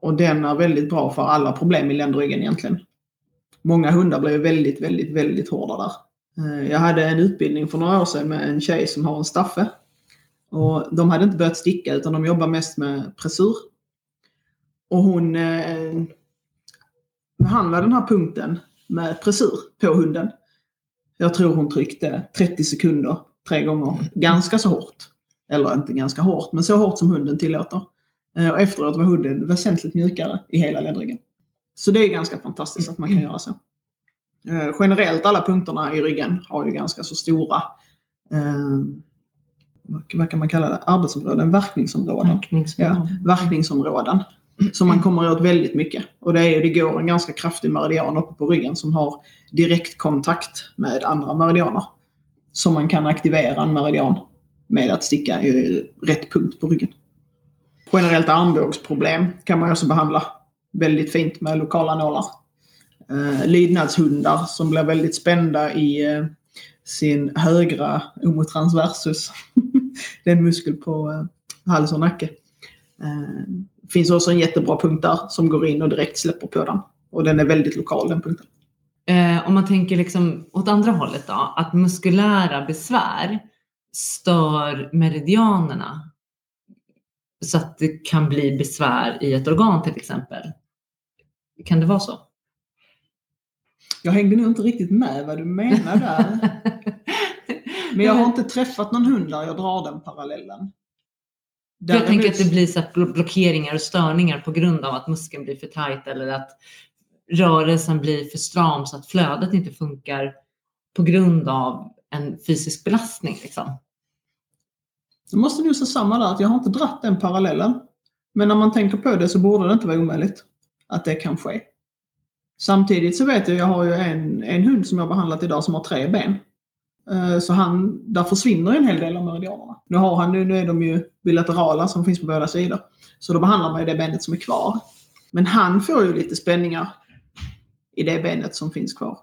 Och den är väldigt bra för alla problem i ländryggen egentligen. Många hundar blir väldigt, väldigt, väldigt hårda där. Eh, Jag hade en utbildning för några år sedan med en tjej som har en staffe. Och de hade inte börjat sticka utan de jobbar mest med pressur. Och hon eh, behandlade den här punkten med pressur på hunden. Jag tror hon tryckte 30 sekunder tre gånger ganska så hårt. Eller inte ganska hårt, men så hårt som hunden tillåter. Eh, Och efteråt var hunden väsentligt mjukare i hela ledryggen. Så det är ganska fantastiskt att man kan göra så. Eh, Generellt alla punkterna i ryggen har ju ganska så stora eh, vad- kan man kalla det? Arbetsområden, verkningsområden.
Verkningsområden.
Ja, verkningsområden. Så man kommer åt väldigt mycket. Och det, är, det går en ganska kraftig meridian uppe på ryggen som har direktkontakt med andra meridianer. Så man kan aktivera en meridian med att sticka i rätt punkt på ryggen. Generellt armbågsproblem kan man också behandla väldigt fint med lokala nålar. Eh, lydnadshundar som blir väldigt spända i eh, sin högra omotransversus. Det är en muskel på eh, hals och nacke. Eh, finns också en jättebra punkt där som går in och direkt släpper på den. Och den är väldigt lokal den punkten.
Eh, om man tänker liksom åt andra hållet då, att muskulära besvär stör meridianerna så att det kan bli besvär i ett organ till exempel. Kan det vara så?
Jag hängde nog inte riktigt med vad du menar där. Men jag har inte träffat någon hund där jag drar den parallellen.
För jag tänker
Däremot-
att det blir så blockeringar och störningar på grund av att muskeln blir för tajt eller att rörelsen blir för stram så att flödet inte funkar på grund av en fysisk belastning. Liksom.
Jag måste nog säga samma där, att jag har inte dratt den parallellen. Men när man tänker på det så borde det inte vara omöjligt att det kan ske. Samtidigt så vet jag, jag har ju en, en hund som jag behandlat idag som har tre ben. Eh, Så han, där försvinner en hel del av meridianerna. Nu, har han, nu, nu är de ju bilaterala som finns på båda sidor. Så då behandlar man ju det benet som är kvar. Men han får ju lite spänningar i det benet som finns kvar.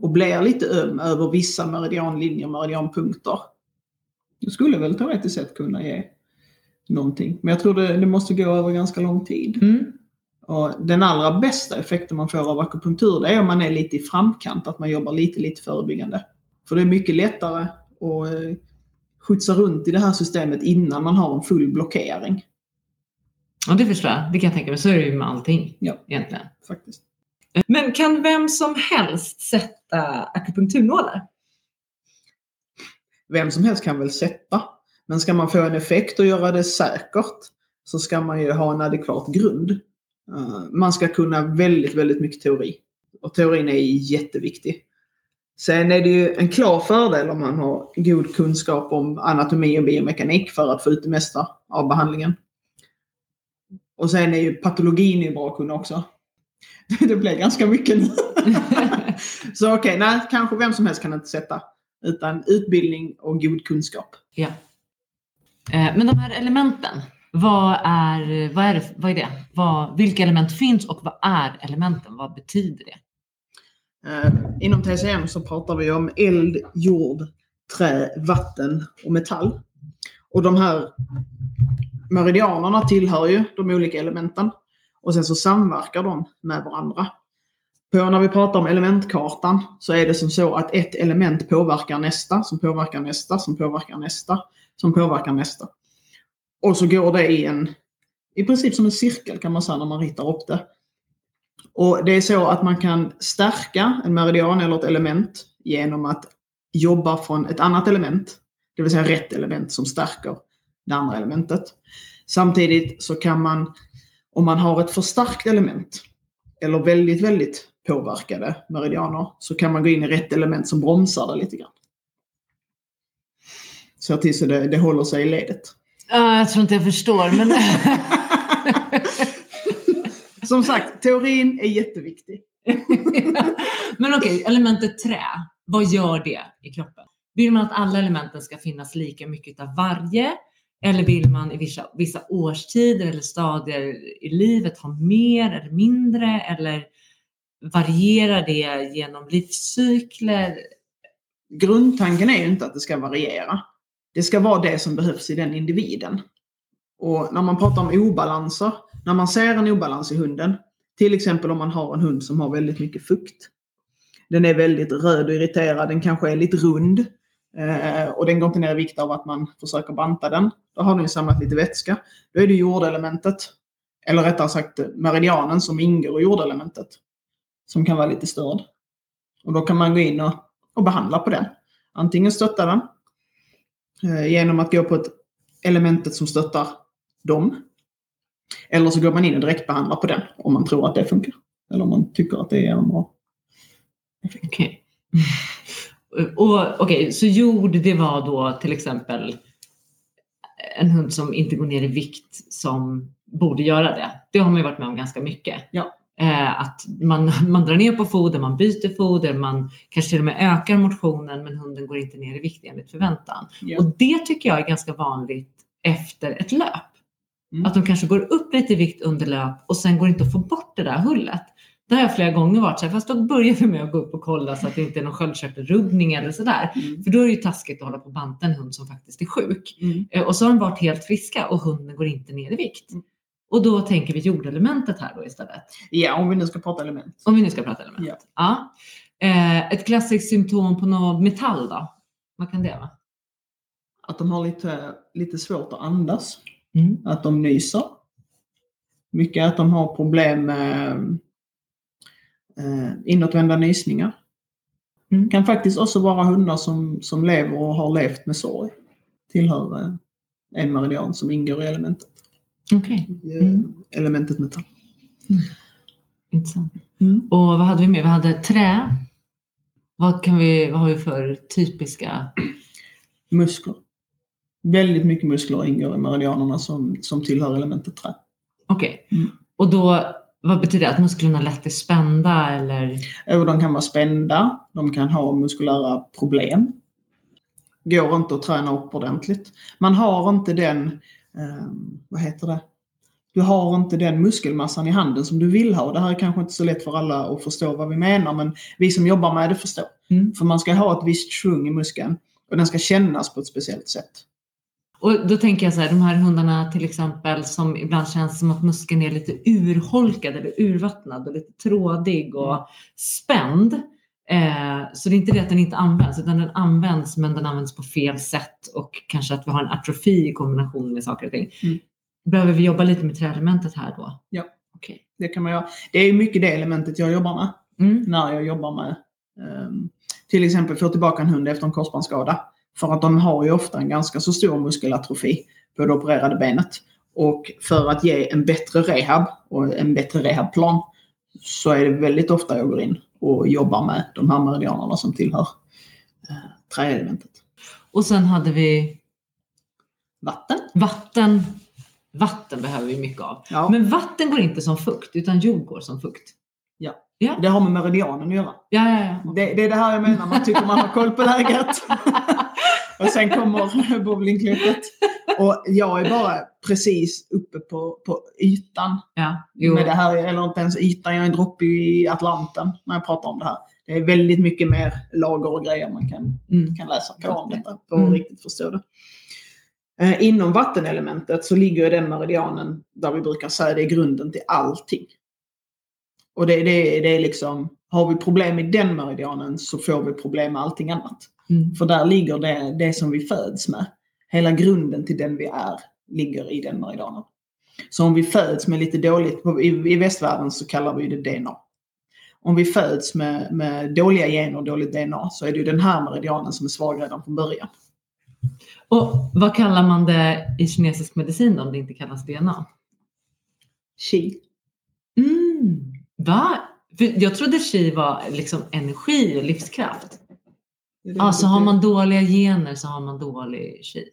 Och blir lite öm över vissa meridianlinjer, meridianpunkter. Det skulle väl teoretiskt sett kunna ge någonting. Men jag tror det, det måste gå över ganska lång tid.
Mm.
Och den allra bästa effekten man får av akupunktur det är om man är lite i framkant, att man jobbar lite, lite förebyggande. För det är mycket lättare att eh, skjutsa runt i det här systemet innan man har en full blockering.
Ja, det förstår jag. Det kan jag tänka mig. Så är det ju med allting
Ja.
egentligen.
faktiskt.
Men kan vem som helst sätta akupunkturnålar?
Vem som helst kan väl sätta. Men ska man få en effekt och göra det säkert så ska man ju ha en adekvat grund. Eh, man ska kunna väldigt, väldigt mycket teori. Och teorin är jätteviktig. Sen är det ju en klar fördel om man har god kunskap om anatomi och biomekanik för att få ut det mesta av behandlingen. Och sen är ju patologin är bra att kunna också. Det blir ganska mycket nu. Så okej, okay, nej, kanske vem som helst kan inte sätta. Utan utbildning och god kunskap.
Ja. Eh, men de här elementen, vad är, vad är, det, vad är det? Vad, vilka element finns och vad är elementen? Vad betyder det?
Eh, inom TCM så pratar vi om eld, jord, trä, vatten och metall. Och de här meridianerna tillhör ju de olika elementen. Och sen så samverkar de med varandra. På när vi pratar om elementkartan så är det som så att ett element påverkar nästa, som påverkar nästa, som påverkar nästa, som påverkar nästa. Och så går det i en, i princip som en cirkel kan man säga när man ritar upp det. Och det är så att man kan stärka en meridian eller ett element genom att jobba från ett annat element. Det vill säga rätt element som stärker det andra elementet. Samtidigt så kan man, om man har ett förstärkt element eller väldigt, väldigt påverkade meridianer, så kan man gå in i rätt element som bromsar det lite grann. Så så det, det håller sig i ledet.
Ja, jag tror inte jag förstår, men...
Som sagt, teorin är jätteviktig.
men okej, okay, elementet trä, vad gör det i kroppen? Vill man att alla elementen ska finnas lika mycket av varje? Eller vill man i vissa, vissa årstider eller stadier i livet ha mer eller mindre? Eller varierar det genom livscykler?
Grundtanken är ju inte att det ska variera. Det ska vara det som behövs i den individen. Och när man pratar om obalanser, när man ser en obalans i hunden, till exempel om man har en hund som har väldigt mycket fukt. Den är väldigt röd och irriterad, den kanske är lite rund eh, och den går inte ner i vikt av att man försöker banta den. Då har den samlat lite vätska. Då är det jordelementet, eller rättare sagt meridianen som ingår i jordelementet, som kan vara lite störd. Och då kan man gå in och, och behandla på den. Antingen stötta den eh, genom att gå på ett elementet som stöttar dem. Eller så går man in och direktbehandlar på den om man tror att det funkar. Eller om man tycker att det är en bra
effekt. Okej, okay. okay, så jord det var då till exempel en hund som inte går ner i vikt som borde göra det. Det har man ju varit med om ganska mycket.
Ja.
Eh, att man, man drar ner på foder, man byter foder, man kanske till och med ökar motionen men hunden går inte ner i vikt enligt förväntan. Ja. Och det tycker jag är ganska vanligt efter ett löp. Mm. Att de kanske går upp lite i vikt under löp och sen går det inte att få bort det där hullet. Det har jag flera gånger varit så här, fast då börjar vi med att gå upp och kolla så att det inte är någon sköldkörtelrubbning eller sådär. Mm. För då är det ju taskigt att hålla på och banta en hund som faktiskt är sjuk. Mm. Eh, och så har de varit helt friska och hunden går inte ner i vikt. Mm. Och då tänker vi jordelementet här då istället.
Ja, om vi nu ska prata element.
Om vi nu ska prata element. Ja. ja. Eh, ett klassiskt symptom på något metall då? Vad kan det vara?
Att de har lite, lite svårt att andas. Mm. Att de nyser. Mycket att de har problem med eh, inåtvända nysningar. Mm. Kan faktiskt också vara hundar som, som lever och har levt med sorg. Tillhör eh, en meridian som ingår i elementet. Okay. Mm. Elementet metall.
Mm. Intressant. Mm. Och vad hade vi mer? Vi hade trä. Vad, kan vi, vad har vi för typiska?
Muskler. Väldigt mycket muskler ingår i meridianerna som, som tillhör elementet trä.
Okej. Okay. Mm. Och då, vad betyder det? Att musklerna lätt är spända eller?
Jo, de kan vara spända. De kan ha muskulära problem. Går inte att träna upp ordentligt. Man har inte den, eh, vad heter det? Du har inte den muskelmassan i handen som du vill ha. Det här är kanske inte så lätt för alla att förstå vad vi menar, men vi som jobbar med det förstår. Mm. För man ska ha ett visst svung i muskeln och den ska kännas på ett speciellt sätt.
Och då tänker jag så här, de här hundarna till exempel som ibland känns som att muskeln är lite urholkad eller urvattnad och lite trådig och mm. spänd. Eh, så det är inte det att den inte används, utan den används men den används på fel sätt och kanske att vi har en atrofi i kombination med saker och ting. Mm. Behöver vi jobba lite med träelementet här då?
Ja, okay. det kan man göra. Det är mycket det elementet jag jobbar med mm. när jag jobbar med um, till exempel få tillbaka en hund efter en korsbandsskada. För att de har ju ofta en ganska så stor muskelatrofi på det opererade benet. Och för att ge en bättre rehab och en bättre rehabplan så är det väldigt ofta jag går in och jobbar med de här meridianerna som tillhör eh, träelementet.
Och sen hade vi
Vatten.
vatten. Vatten behöver vi mycket av.
Ja,
Men vatten går inte som fukt, utan jord går som fukt.
Ja.
Ja,
det har med meridianen att göra.
ja, ja. ja.
Det, det är det här jag menar, man tycker man har koll på läget. och sen kommer bowlingklottet. Och jag är bara precis uppe på, på ytan
ja. Jo.
med det här, eller inte ens ytan, jag är en droppe i Atlanten när jag pratar om det här. Det är väldigt mycket mer lager och grejer man kan,
Mm.
kan läsa på om detta för
Mm.
att riktigt förstå det. Eh, inom vattenelementet så ligger ju den meridianen där vi brukar säga det är grunden till allting. Och det, det, det är liksom, har vi problem i den meridianen så får vi problem med allting annat.
Mm.
För där ligger det, det som vi föds med. Hela grunden till den vi är ligger i den meridianen. Så om vi föds med lite dåligt, i, i västvärlden så kallar vi det DNA. Om vi föds med, med dåliga gener och dåligt DNA så är det ju den här meridianen som är svag redan från början.
Och vad kallar man det i kinesisk medicin om det inte kallas DNA?
Qi.
Mm. Va? För jag trodde qi var liksom energi och livskraft. Alltså har man dåliga gener så har man dålig qi.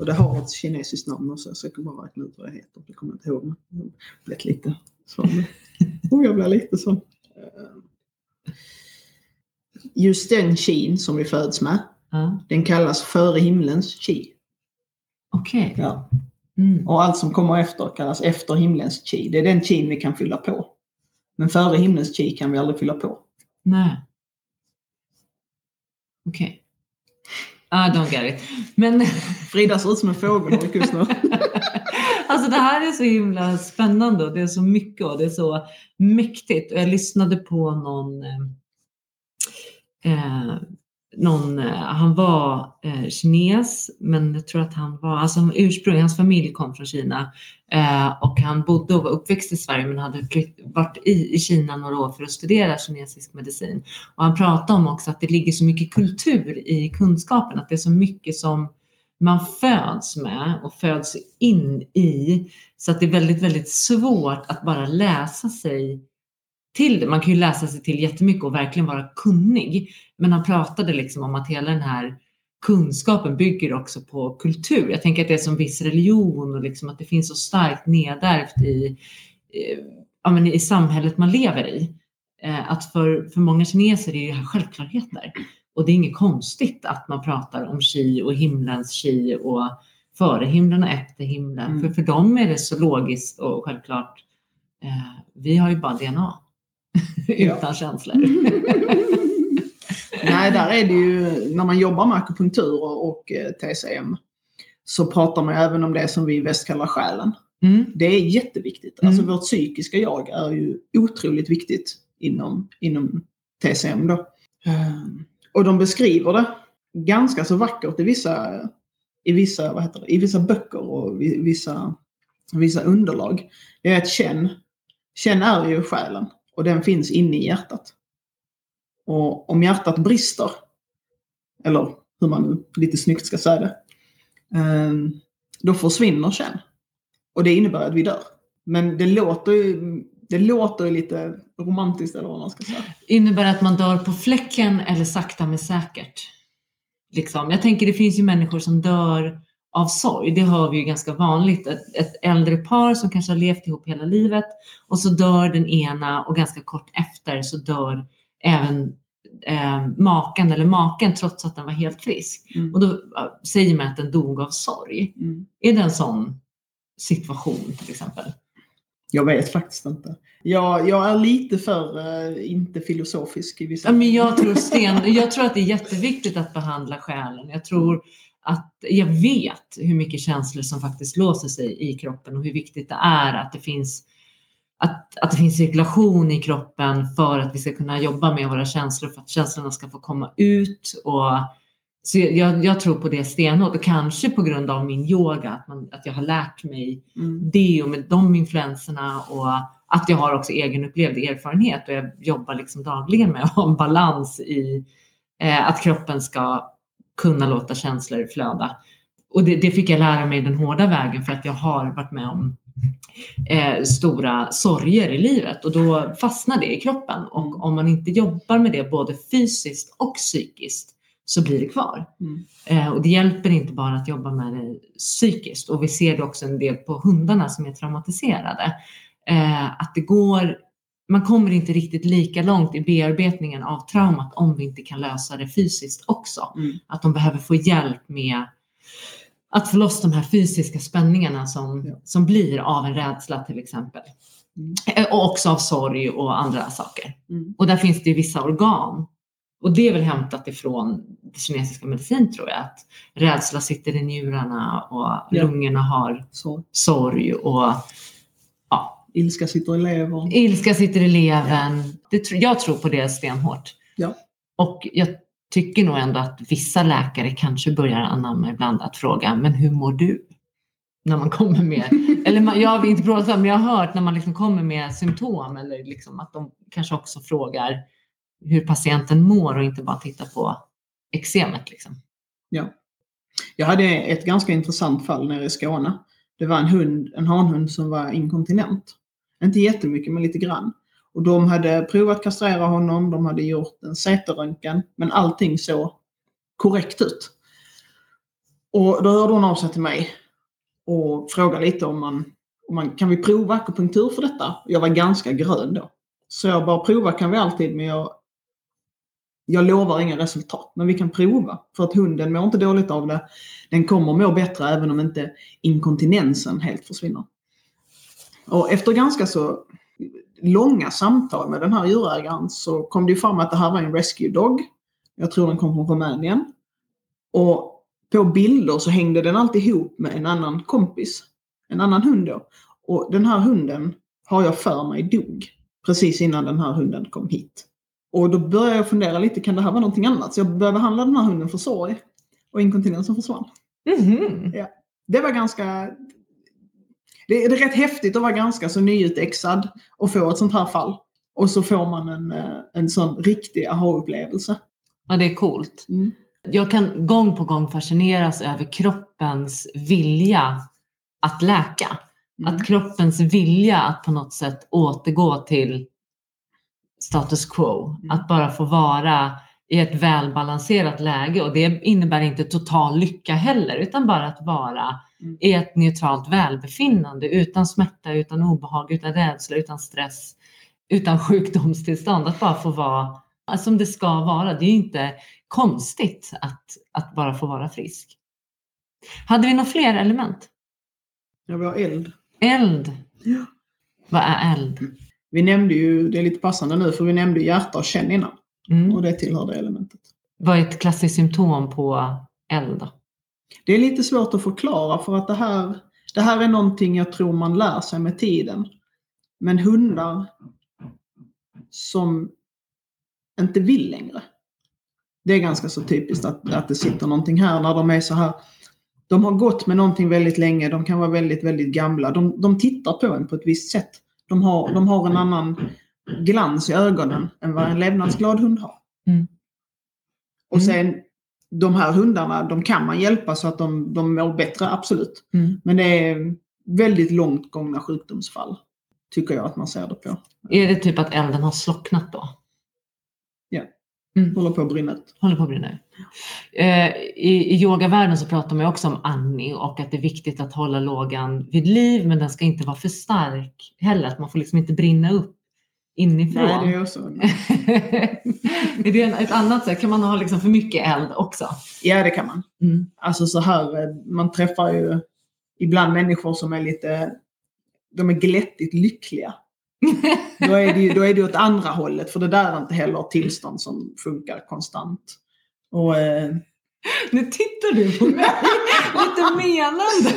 Och det har ett kinesiskt namn också. Jag försöker bara räkna ut vad det heter. Det kommer jag inte ihåg. men Jag blev lite så. Oh, jag blir lite så. Eh, Just den qin som vi föds med,
Ja.
den kallas före himlens qi.
Okej.
Ja.
Mm.
Och allt som kommer efter kallas efter himlens qi. Det är den qin vi kan fylla på. Men före himlens qi kan vi aldrig fylla på.
Nej. Okej. I don't get it. Men
Frida ser ut som en fågel just nu.
alltså det här är så himla spännande och det är så mycket och det är så mäktigt. Och jag lyssnade på någon, eh, eh, någon eh, han var eh, kines, men jag tror att han var, alltså ursprung, hans familj kom från Kina eh, och han bodde och var uppväxt i Sverige men hade flytt, varit i, i Kina några år för att studera kinesisk medicin. Och han pratade om också att det ligger så mycket kultur i kunskapen, att det är så mycket som man föds med och föds in i. Så att det är väldigt, väldigt svårt att bara läsa sig till det. Man kan ju läsa sig till jättemycket och verkligen vara kunnig. Men han pratade liksom om att hela den här kunskapen bygger också på kultur. Jag tänker att det är som viss religion och liksom att det finns så starkt nedärvt i, eh, ja, i samhället man lever i. Eh, Att för, för många kineser är det här självklarheter. Och det är inget konstigt att man pratar om qi och himlens qi och före himlen och efter himlen.
Mm.
För för dem är det så logiskt och självklart. Eh, vi har ju bara DNA. Utan känslor.
Nej, där är det ju när man jobbar med akupunktur och, eh, TCM så pratar man även om det som vi i väst kallar själen.
Mm.
Det är jätteviktigt.
Mm.
Alltså vårt psykiska jag är ju otroligt viktigt inom, inom TCM då. Ehm, Och de beskriver det ganska så vackert i vissa, i vissa, vad heter det, i vissa böcker och vi- vissa, vissa underlag. Det är att känn, känn är ju själen och den finns inne i hjärtat. Och om hjärtat brister, eller hur man nu lite snyggt ska säga det, ehm, då försvinner känn. Och det innebär att vi dör. Men det låter ju, det låter lite romantiskt eller vad man ska säga.
Innebär det att man dör på fläcken eller sakta men säkert? Liksom. Jag tänker det finns ju människor som dör av sorg. Det hör vi ju ganska vanligt. Ett, ett äldre par som kanske har levt ihop hela livet och så dör den ena och ganska kort efter så dör även eh, maken eller maken trots att den var helt frisk.
Mm.
Och då säger man att den dog av sorg.
Mm.
Är det en sån situation till exempel?
Jag vet faktiskt inte. Jag, jag är lite för eh, inte filosofisk i vissa...
Ja, men jag, tror sten, jag tror att det är jätteviktigt att behandla själen. Jag tror att jag vet hur mycket känslor som faktiskt låser sig i kroppen och hur viktigt det är att det finns att, att det finns cirkulation i kroppen för att vi ska kunna jobba med våra känslor, för att känslorna ska få komma ut. Och, så jag, jag tror på det stenhårt och kanske på grund av min yoga, att, man, att jag har lärt mig
Mm.
det och med de influenserna och att jag har också egenupplevd erfarenhet och jag jobbar liksom dagligen med att ha en balans i eh, att kroppen ska kunna låta känslor flöda. och det, det, fick jag lära mig den hårda vägen för att jag har varit med om eh, stora sorger i livet och då fastnar det i kroppen. Och om man inte jobbar med det både fysiskt och psykiskt så blir det kvar.
Mm.
Eh, och det hjälper inte bara att jobba med det psykiskt och vi ser det också en del på hundarna som är traumatiserade. Eh, att det går, man kommer inte riktigt lika långt i bearbetningen av traumat om vi inte kan lösa det fysiskt också.
Mm.
Att de behöver få hjälp med att få loss de här fysiska spänningarna som,
Ja.
som blir av en rädsla till exempel.
Mm.
Eh, Och också av sorg och andra saker.
Mm.
Och där finns det ju vissa organ. Och det är väl hämtat ifrån det kinesiska medicin tror jag. Att rädsla sitter i njurarna och
Ja.
lungorna har
Så.
sorg och
Ilska sitter i levern.
ilska sitter i levern. Det, tr- jag tror på det stenhårt.
Ja.
Och jag tycker nog ändå att vissa läkare kanske börjar anamma ibland att fråga, men hur mår du? När man kommer med, eller man, jag har inte provat det, men jag har hört när man liksom kommer med symptom eller liksom att de kanske också frågar hur patienten mår och inte bara tittar på eksemet. Liksom.
Jag hade ett ganska intressant fall nere i Skåne. Det var en hund, en hanhund som var inkontinent. Inte jättemycket, men lite grann. Och de hade provat kastrera honom, de hade gjort en CT-röntgen, men allting såg korrekt ut. Och då hörde hon av sig till mig och frågade lite om man, om man kan vi prova akupunktur för detta? Jag var ganska grön då. Så jag bara prova kan vi alltid, men jag, jag lovar inga resultat. Men vi kan prova. För att hunden mår inte dåligt av det. Den kommer må bättre även om inte inkontinensen helt försvinner. Och efter ganska så långa samtal med den här djurägaren så kom det ju fram att det här var en rescue dog. Jag tror den kom från Rumänien. Och på bilder så hängde den alltid ihop med en annan kompis. En annan hund då. Och den här hunden har jag för mig dog precis innan den här hunden kom hit. Och då började jag fundera lite, kan det här vara någonting annat? Så jag började behandla den här hunden för sorg. Och inkontinensen försvann.
Mhm.
Det var ganska... Det är, det är rätt häftigt att vara ganska så nyutexad och få ett sånt här fall. Och så får man en, eh, en sån riktig aha-upplevelse.
Ja, det är coolt.
Mm.
Jag kan gång på gång fascineras över kroppens vilja att läka.
Mm.
Att kroppens vilja att på något sätt återgå till status quo.
Mm.
Att bara få vara i ett välbalanserat läge och det innebär inte total lycka heller utan bara att vara
Mm.
i ett neutralt välbefinnande utan smärta, utan obehag, utan rädsla, utan stress, utan sjukdomstillstånd. Att bara få vara som det ska vara. Det är ju inte konstigt att, att bara få vara frisk. Hade vi några fler element?
Ja, vi har eld.
Eld.
Ja.
Vad är eld?
Vi nämnde ju, det är lite passande nu, för vi nämnde hjärta och känn innan.
Mm.
Och det tillhör det elementet.
Vad är ett klassiskt symptom på eld?
Det är lite svårt att förklara för att det här, det här är någonting jag tror man lär sig med tiden. Men hundar som inte vill längre. Det är ganska så typiskt att, att det sitter någonting här när de är så här. De har gått med någonting väldigt länge, de kan vara väldigt, väldigt gamla. De, de tittar på en på ett visst sätt. De har, de har en annan glans i ögonen än vad en levnadsglad hund har.
Mm.
Och sen de här hundarna, de kan man hjälpa så att de, de mår bättre, absolut.
Mm.
Men det är väldigt långt gångna sjukdomsfall. Tycker jag att man ser det på.
Är det typ att elden har slocknat då?
Håller på att brinna ut.
Håller på att brinna ut. Eh, I, I yogavärlden så pratar man också om andning och att det är viktigt att hålla lågan vid liv men den ska inte vara för stark heller. Att man får liksom inte brinna upp inifrån.
Nej, det är också.
är det en- ett annat sätt? Kan man ha liksom för mycket eld också?
Ja, det kan man.
Mm.
Alltså så här, eh, man träffar ju ibland människor som är lite, de är glättigt lyckliga. Då är det ju då är det åt andra hållet, för det där är inte heller ett tillstånd som funkar konstant. Och, eh,
Nu tittar du på mig lite menande.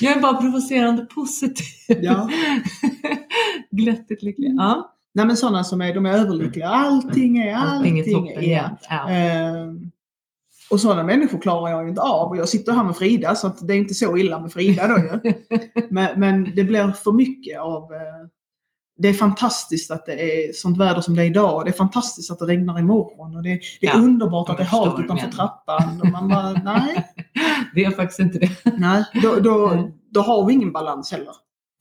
Jag är bara provocerande positiv.
ja.
Glättigt lycklig. Ja.
Nej men sådana som är, de är överlyckliga. Allting är,
Allting
allting,
är toppen jämt. Ja.
Eh, och sådana människor klarar jag ju inte av. Och jag sitter här med Frida så det är inte så illa med Frida då ju. Men, men det blir för mycket av, eh, det är fantastiskt att det är sånt väder som det är idag. Det är fantastiskt att det regnar imorgon. Och det, det är
Ja,
underbart att det är halt utanför trappan. Och man bara, nej,
Det är faktiskt inte det.
nej då, då, då har vi ingen balans heller.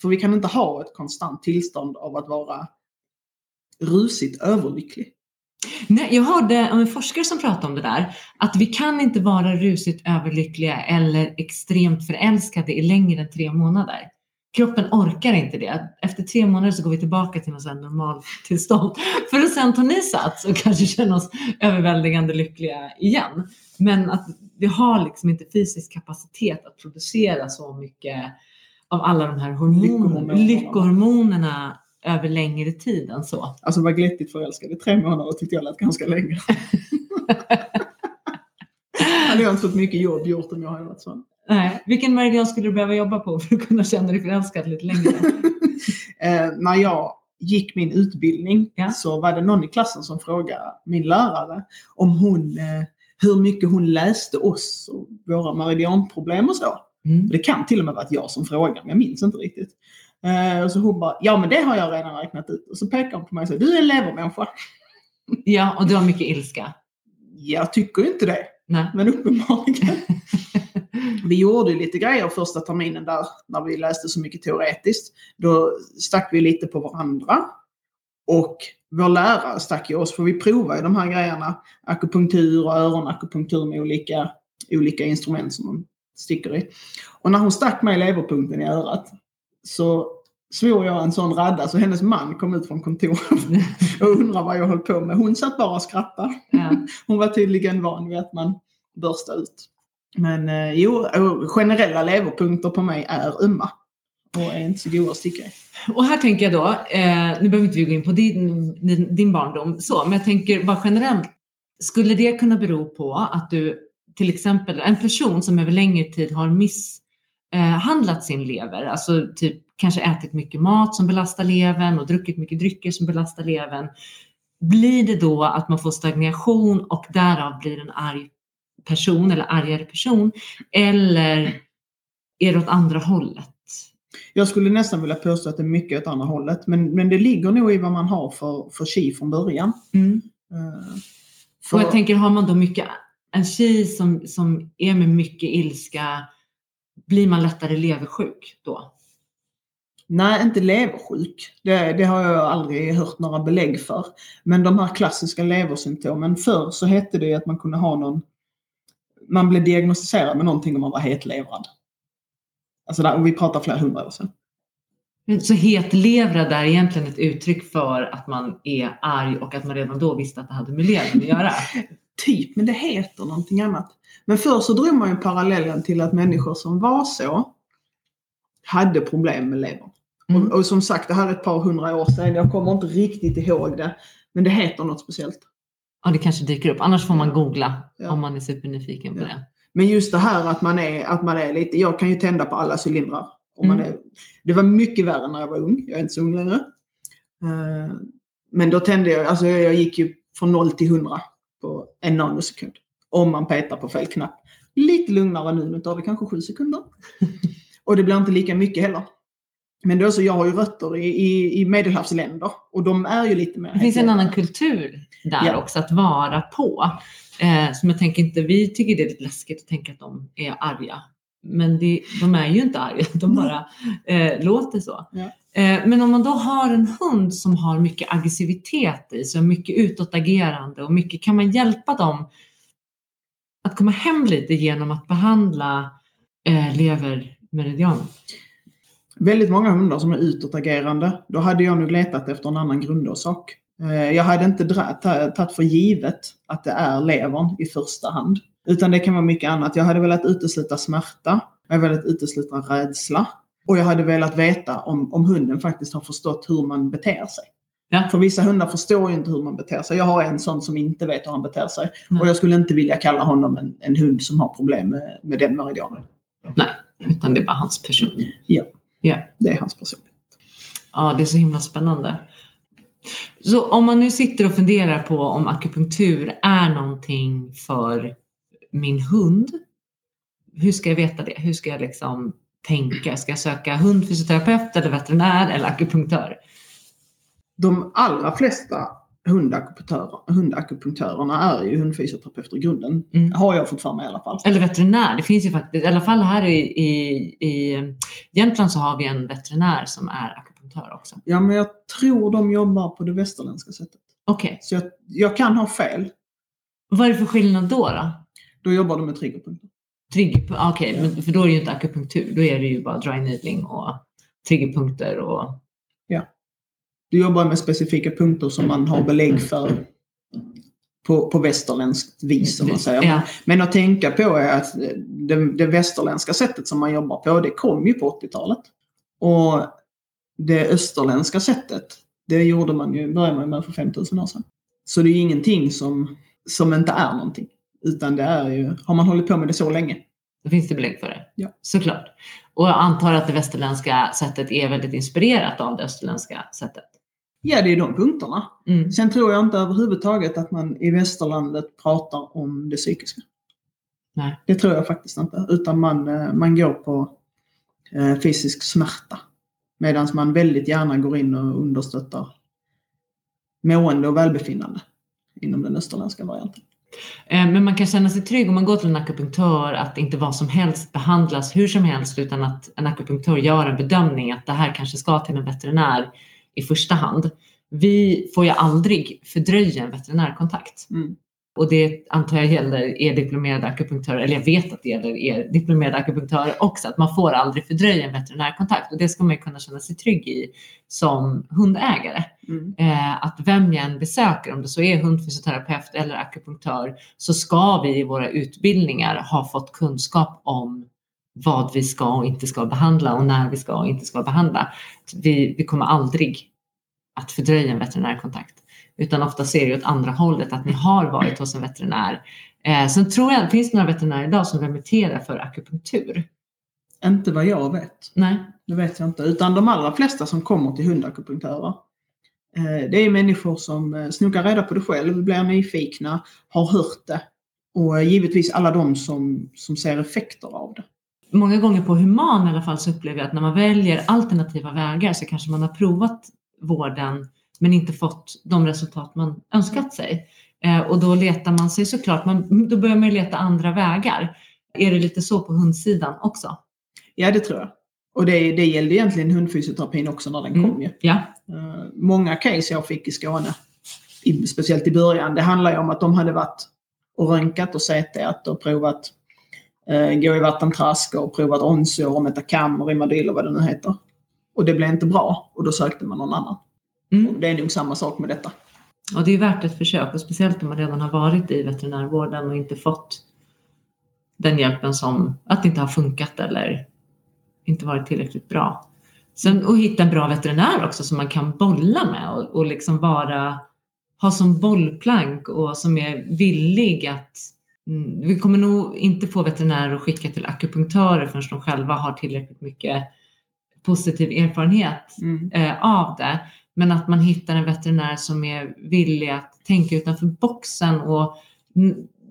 För vi kan inte ha ett konstant tillstånd av att vara rusigt överlycklig.
Nej, jag hörde om en forskare som pratade om det där, att vi kan inte vara rusigt överlyckliga eller extremt förälskade i längre än tre månader. Kroppen orkar inte det. Efter tre månader så går vi tillbaka till något normaltillstånd för att sen ta ny sats och kanske känna oss överväldigande lyckliga igen. Men att vi har liksom inte fysisk kapacitet att producera så mycket av alla de här hormonerna,
Lyckohormonerna.
Över längre tid än så.
Alltså var glättigt förälskad i tre månader tyckte jag lät ganska länge. hade jag inte fått mycket jobb gjort om jag hade varit sån.
Nej. Vilken meridian skulle du behöva jobba på för att kunna känna dig förälskad lite längre?
eh, när jag gick min utbildning
Ja.
så var det någon i klassen som frågade min lärare om hon, eh, hur mycket hon läste oss och våra meridianproblem och så.
Mm.
Det kan till och med varit jag som frågade, men jag minns inte riktigt. Eh, och så hon bara, ja men det har jag redan räknat ut. Och så pekade hon på mig och sa, du är en levermänniska.
Ja, och du har mycket ilska.
Jag tycker inte det,
Nej.
men uppenbarligen. Vi gjorde ju lite grejer första terminen där när vi läste så mycket teoretiskt. Då stack vi lite på varandra. Och vår lärare stack ju oss, för vi provade ju de här grejerna. Akupunktur och öronakupunktur med olika, olika instrument som man sticker i. Och när hon stack mig leverpunkten i örat så svor jag en sån radda så hennes man kom ut från kontoret och undrade vad jag höll på med. Hon satt bara och skrattade.
Ja.
Hon var tydligen van vid att man burstar ut. Men eh, jo, generella leverpunkter på mig är ömma. Och är inte så goda att sticka i.
Och här tänker jag då, eh, nu behöver inte vi gå in på din, din, din barndom så, men jag tänker bara generellt, skulle det kunna bero på att du till exempel, en person som över längre tid har misshandlat sin lever, alltså typ kanske ätit mycket mat som belastar levern och druckit mycket drycker som belastar levern, blir det då att man får stagnation och därav blir en arg person eller argare person? Eller är det åt andra hållet?
Jag skulle nästan vilja påstå att det är mycket åt andra hållet. Men, men det ligger nog i vad man har för, för chi från början.
Mm.
Eh,
Och
för,
jag tänker, har man då mycket, en tjej som, som är med mycket ilska, blir man lättare leversjuk då?
Nej, inte leversjuk. Det, det har jag aldrig hört några belägg för. Men de här klassiska leversymptomen. Förr så hette det att man kunde ha någon... Man blev diagnostiserad med någonting om man var hetlevrad. Alltså där, och vi pratar flera hundra år sedan.
Så hetlevrad är egentligen ett uttryck för att man är arg och att man redan då visste att det hade med levern att göra.
Typ, men det heter någonting annat. Men förr så drog man ju parallellen till att människor som var så hade problem med levern.
Mm.
Och, och som sagt, det här är ett par hundra år sedan. Jag kommer inte riktigt ihåg det. Men det heter något speciellt.
Ja, det kanske dyker upp. Annars får man googla
Ja.
om man är supernyfiken på
Ja.
det.
Men just det här att man är, att man är lite, jag kan ju tända på alla cylindrar. Man
Mm.
är, det var mycket värre när jag var ung. Jag är inte så ung längre. Eh, men då tände jag, alltså jag gick ju från 0 till 100 på en nanosekund. Om man petar på fel knapp. Lite lugnare nu, nu tar det kanske 7 sekunder. och det blir inte lika mycket heller. Men då så, jag har ju rötter i, i, i medelhavsländer och de är ju lite mer
Det finns en annan kultur där
Ja.
också att vara på. Eh, som jag tänker inte, vi tycker det är lite läskigt att tänka att de är arga. Men det, de är ju inte arga, de bara eh, låter så.
Ja.
Eh, men om man då har en hund som har mycket aggressivitet i sig, mycket utåtagerande och mycket, kan man hjälpa dem att komma hem lite genom att behandla eh, levermeridianen?
Väldigt många hundar som är utåtagerande, då hade jag nog letat efter en annan grundorsak. Eh, Jag hade inte tagit för givet att det är levern i första hand. Utan det kan vara mycket annat. Jag hade velat utesluta smärta. Jag hade velat utesluta rädsla. Och jag hade velat veta om, om hunden faktiskt har förstått hur man beter sig.
Ja.
För vissa hundar förstår ju inte hur man beter sig. Jag har en sån som inte vet hur han beter sig.
Nej.
Och jag skulle inte vilja kalla honom en, en hund som har problem med, med den meridianen.
Utan det är bara hans person.
Det är hans person.
Ja, det är så himla spännande. Så om man nu sitter och funderar på om akupunktur är någonting för min hund. Hur ska jag veta det? Hur ska jag liksom tänka? Ska jag söka hundfysioterapeut eller veterinär eller akupunktör?
De allra flesta hundakupunktörer, hundakupunktörerna är ju hundfysioterapeuter i grunden.
Mm.
Har jag fått för mig i alla fall.
Eller veterinär. Det finns ju faktiskt, i alla fall här i, i, i Jämtland så har vi en veterinär som är akupunktör också.
Ja, men jag tror de jobbar på det västerländska sättet.
Okej,
Så jag, jag kan ha fel.
vad är det för skillnad då? då?
Då jobbar de med triggerpunkter.
Trigger, Okej, men för då är det ju inte akupunktur. Då är det ju bara dry needling och triggerpunkter och
Du jobbar med specifika punkter som man har belägg för på, på västerländskt vis, om man säger.
Ja.
Men att tänka på är att det, det västerländska sättet som man jobbar på, det kom ju på 80-talet. Och det österländska sättet, det gjorde man ju, började man med för 5000 år sedan. Så det är ju ingenting som, som inte är någonting. Utan det är ju, har man hållit på med det så länge.
Då finns det belägg för det.
Ja.
Såklart. Och jag antar att det västerländska sättet är väldigt inspirerat av det österländska sättet.
Ja, det är de punkterna.
Mm.
Sen tror jag inte överhuvudtaget att man i västerlandet pratar om det psykiska.
Nej.
Det tror jag faktiskt inte. Utan man, eh, man går på eh, fysisk smärta. Medan man väldigt gärna går in och understöttar mående och välbefinnande inom den österländska varianten.
Eh, Men man kan känna sig trygg om man går till en akupunktör att inte vad som helst behandlas hur som helst utan att en akupunktör gör en bedömning att det här kanske ska till en veterinär i första hand. Vi får ju aldrig fördröja en veterinärkontakt.
Mm.
Och det antar jag gäller er diplomerade akupunktörer, eller jag vet att det gäller er diplomerade akupunktörer också, att man får aldrig fördröja en veterinärkontakt. Och det ska man ju kunna känna sig trygg i som hundägare.
Mm.
Eh, att vem jag än besöker, om det så är hundfysioterapeut eller akupunktör, så ska vi i våra utbildningar ha fått kunskap om vad vi ska och inte ska behandla och när vi ska och inte ska behandla. Vi, vi kommer aldrig att fördröja en veterinärkontakt. Utan ofta ser det åt andra hållet, att ni har varit hos en veterinär. Eh, sen tror jag, finns det några veterinärer idag som remitterar för akupunktur?
Inte vad jag vet.
Nej.
Det vet jag inte. Utan de allra flesta som kommer till hundakupunktörer eh, det är människor som eh, snokar reda på det själv, blir nyfikna, har hört det. Och eh, givetvis alla de som, som ser effekter av det.
Många gånger på human i alla fall så upplever jag att när man väljer alternativa vägar så kanske man har provat vården men inte fått de resultat man önskat sig. Eh, och då letar man sig såklart, man, då börjar man ju leta andra vägar. Är det lite så på hundsidan också?
Ja, det tror jag. Och det, det gällde egentligen hundfysioterapin också när den
Mm.
kom ju.
Ja.
Eh, många case jag fick i Skåne, i, speciellt i början, det handlar ju om att de hade varit och röntgat och CTat och provat gå i vattentrask och provat Onsor och Metacam och Rimadyl och vad det nu heter. Och det blev inte bra och då sökte man någon annan.
Mm.
Det är nog samma sak med detta.
Och det är värt ett försök och speciellt om man redan har varit i veterinärvården och inte fått den hjälpen som att det inte har funkat eller inte varit tillräckligt bra. Sen att hitta en bra veterinär också som man kan bolla med och, och liksom vara, ha som bollplank och som är villig att vi kommer nog inte få veterinärer att skicka till akupunktörer förrän de själva har tillräckligt mycket positiv erfarenhet
Mm.
eh, av det. Men att man hittar en veterinär som är villig att tänka utanför boxen och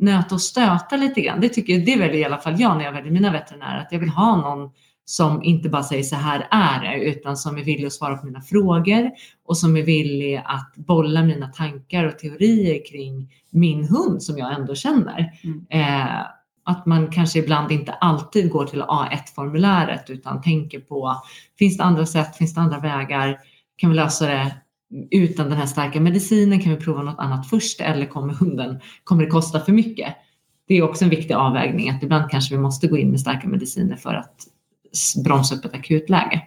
nöta och stöta lite grann. Det, tycker jag, det väljer i alla fall jag när jag väljer mina veterinärer. Att jag vill ha någon som inte bara säger så här är det, utan som är villig att svara på mina frågor och som är villig att bolla mina tankar och teorier kring min hund som jag ändå känner.
Mm.
Eh, att man kanske ibland inte alltid går till A1-formuläret utan tänker på, finns det andra sätt, finns det andra vägar? Kan vi lösa det utan den här starka medicinen? Kan vi prova något annat först? Eller kommer hunden, kommer det kosta för mycket? Det är också en viktig avvägning att ibland kanske vi måste gå in med starka mediciner för att bromsa upp ett akutläge.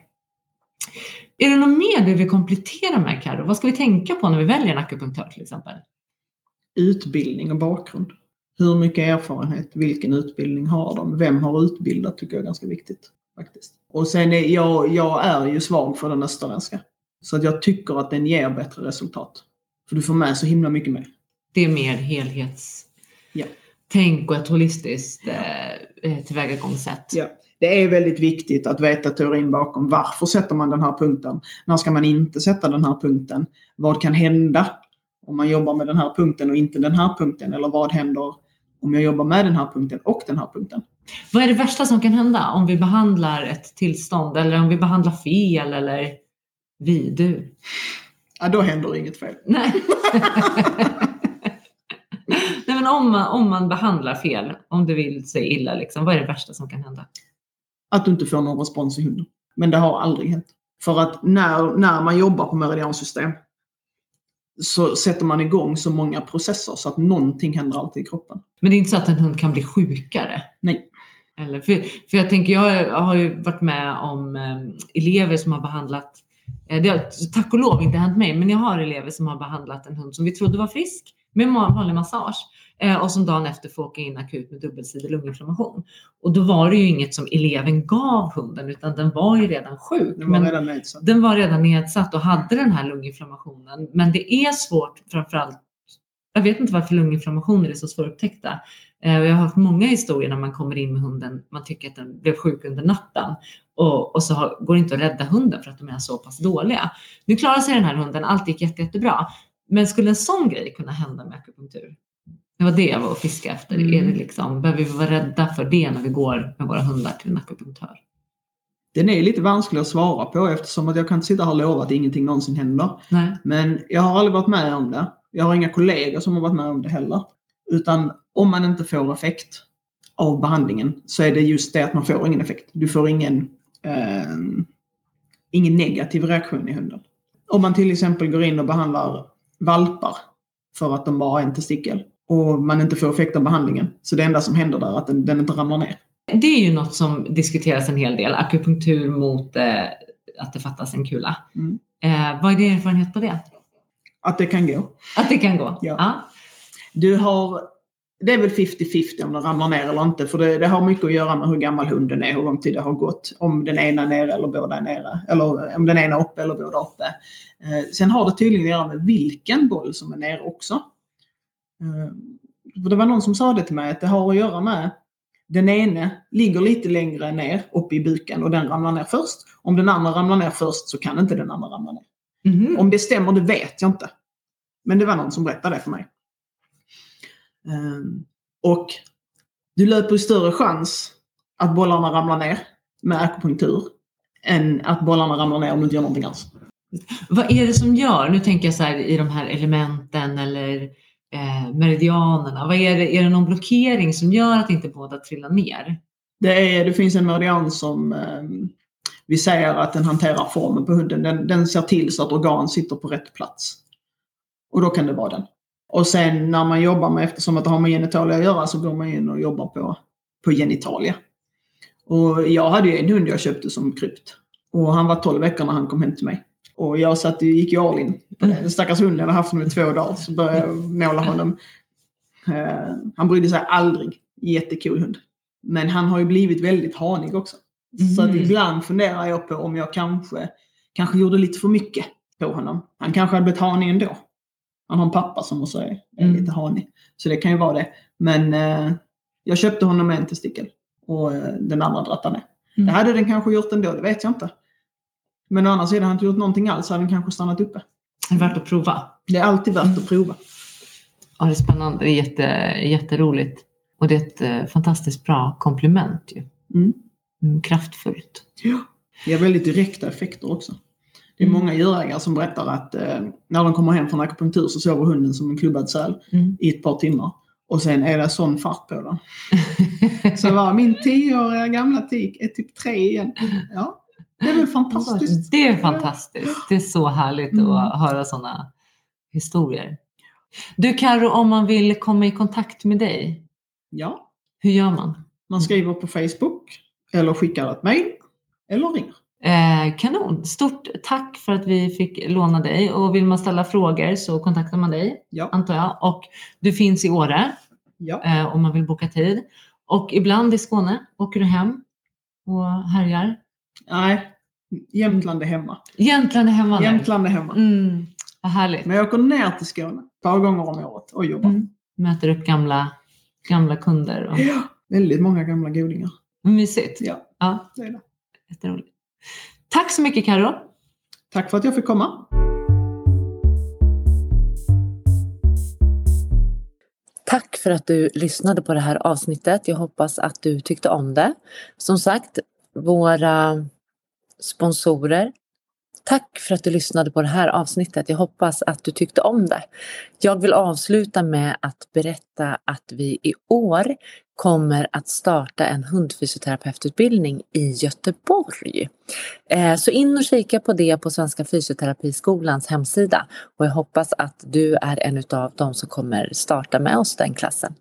Är det något mer du vill komplettera med Karo? Vad ska vi tänka på när vi väljer en akupunktör till exempel?
Utbildning och bakgrund. Hur mycket erfarenhet, vilken utbildning har de? Vem har utbildat tycker jag är ganska viktigt. faktiskt. Och sen är jag, jag är ju svag för den österländska. Så att jag tycker att den ger bättre resultat. För du får med så himla mycket mer.
Det är mer helhets
Ja.
och ett holistiskt eh, eh, tillvägagångssätt.
Ja. Det är väldigt viktigt att veta teorin bakom. Varför sätter man den här punkten? När ska man inte sätta den här punkten? Vad kan hända om man jobbar med den här punkten och inte den här punkten? Eller vad händer om jag jobbar med den här punkten och den här punkten?
Vad är det värsta som kan hända om vi behandlar ett tillstånd eller om vi behandlar fel eller vi, du?
Ja, då händer inget fel.
Nej. Nej men om man, om man behandlar fel, om det vill sig illa, liksom, vad är det värsta som kan hända?
Att du inte får någon respons i hunden. Men det har aldrig hänt. För att när, när man jobbar på meridiansystem så sätter man igång så många processer så att någonting händer alltid i kroppen.
Men det är inte så att en hund kan bli sjukare?
Nej.
Eller, för, för jag tänker, jag har ju varit med om eh, elever som har behandlat, eh, det har tack och lov inte hänt mig, men jag har elever som har behandlat en hund som vi trodde var frisk med vanlig massage eh, och som dagen efter får åka in akut med dubbelsidig lunginflammation. Och då var det ju inget som eleven gav hunden utan den var ju redan sjuk.
Den var redan nedsatt.
den var redan nedsatt och hade den här lunginflammationen. Men det är svårt framförallt, jag vet inte varför lunginflammationer är så svårupptäckta. Eh, Jag har haft många historier när man kommer in med hunden, man tycker att den blev sjuk under natten och, och så har, går det inte att rädda hunden för att de är så pass dåliga. Nu klarar sig den här hunden, allt gick jätte, jättebra. Men skulle en sån grej kunna hända med akupunktur? Det var det jag var och fiskade efter.
Mm.
Är det liksom, behöver vi vara rädda för det när vi går med våra hundar till en akupunktör?
Den är lite vansklig att svara på eftersom att jag kan inte sitta här och lova att ingenting någonsin händer.
Nej.
Men jag har aldrig varit med om det. Jag har inga kollegor som har varit med om det heller. Utan om man inte får effekt av behandlingen så är det just det att man får ingen effekt. Du får ingen, eh, ingen negativ reaktion i hunden. Om man till exempel går in och behandlar valpar för att de bara har en testikel och man inte får effekt av behandlingen. Så det enda som händer där är att den, den inte ramlar ner.
Det är ju något som diskuteras en hel del, akupunktur mot eh, att det fattas en kula.
Mm.
Eh, vad är din erfarenhet på det?
Att det kan gå.
Att det kan gå?
Ja. Du har, det är väl 50-50 om den ramlar ner eller inte. För det, det har mycket att göra med hur gammal hunden är, hur lång tid det har gått. Om den ena är nere eller båda är nere. Eller om den ena är uppe eller båda uppe. Eh, sen har det tydligen att göra med vilken boll som är nere också. Eh, för det var någon som sa det till mig att det har att göra med den ene ligger lite längre ner uppe i buken och den ramlar ner först. Om den andra ramlar ner först så kan inte den andra ramla ner.
Mhm.
Om det stämmer, det vet jag inte. Men det var någon som berättade det för mig. Ehm, och du löper större chans att bollarna ramlar ner med akupunktur än att bollarna ramlar ner om du inte gör någonting alls.
Vad är det som gör, nu tänker jag så här i de här elementen eller eh, meridianerna, vad är det, är det någon blockering som gör att inte båda trillar ner?
Det, är, det finns en meridian som ehm, vi säger att den hanterar formen på hunden. Den, den ser till så att organ sitter på rätt plats. Och då kan det vara den. Och sen när man jobbar med, eftersom att det har med genitalia att göra, så går man in och jobbar på, på genitalia. Och jag hade ju en hund jag köpte som krypt. Och han var 12 veckor när han kom hem till mig. Och jag satt, gick ju all in. Den stackars hunden, hade haft honom i två dagar. Så började jag måla honom. Eh, han brydde sig aldrig. Jättecool hund. Men han har ju blivit väldigt hanig också. Så att
Mm.
ibland funderar jag på om jag kanske, kanske gjorde lite för mycket på honom. Han kanske hade blivit hanig ändå. Han har en pappa som också är, är
Mm.
lite hanig. Så det kan ju vara det. Men eh, jag köpte honom en testikel och eh, den andra drattade ner.
Mm.
Det hade den kanske gjort ändå, det vet jag inte. Men å andra sidan, hade han inte gjort någonting alls så hade den kanske stannat uppe.
Det är värt att prova.
Det är alltid värt
Mm.
att prova.
Ja, det är spännande, det är jätte, jätteroligt. Och det är ett eh, fantastiskt bra komplement ju.
Mm.
Mm, kraftfullt.
Det ger väldigt direkta effekter också. Det är många djurägare som berättar att eh, när de kommer hem från akupunktur så sover hunden som en klubbad säl
Mm.
i ett par timmar. Och sen är det sån fart på den. Så var min tioåriga gamla tik är typ tre igen. Ja, det är väl fantastiskt.
Det är fantastiskt. Det är så härligt
Mm.
att höra sådana historier. Du Karo, om man vill komma i kontakt med dig,
Ja,
hur gör man?
man skriver på Facebook eller skickar ett mejl eller ringer.
Eh, kanon! Stort tack för att vi fick låna dig och vill man ställa frågor så kontaktar man dig
Ja,
antar jag. Och du finns i Åre
ja.
eh, om man vill boka tid. Och ibland i Skåne åker du hem och härjar.
Nej, Jämtland är hemma.
Jämtland är hemma.
Jämtland är hemma.
Mm, vad härligt.
Men jag åker ner till Skåne ett par gånger om året och jobbar.
Mm. Möter upp gamla, gamla kunder. Och...
Ja, väldigt många gamla godingar.
Mysigt.
Ja,
Ja,
det är det.
jätteroligt. Tack så mycket Karo.
Tack för att jag fick komma.
Tack för att du lyssnade på det här avsnittet. Jag hoppas att du tyckte om det. Som sagt, våra sponsorer
Tack för att du lyssnade på det här avsnittet. Jag hoppas att du tyckte om det. Jag vill avsluta med att berätta att vi i år kommer att starta en hundfysioterapeututbildning i Göteborg. Eh, så in och kika på det på Svenska Fysioterapiskolans hemsida och jag hoppas att du är en av de som kommer starta med oss den klassen.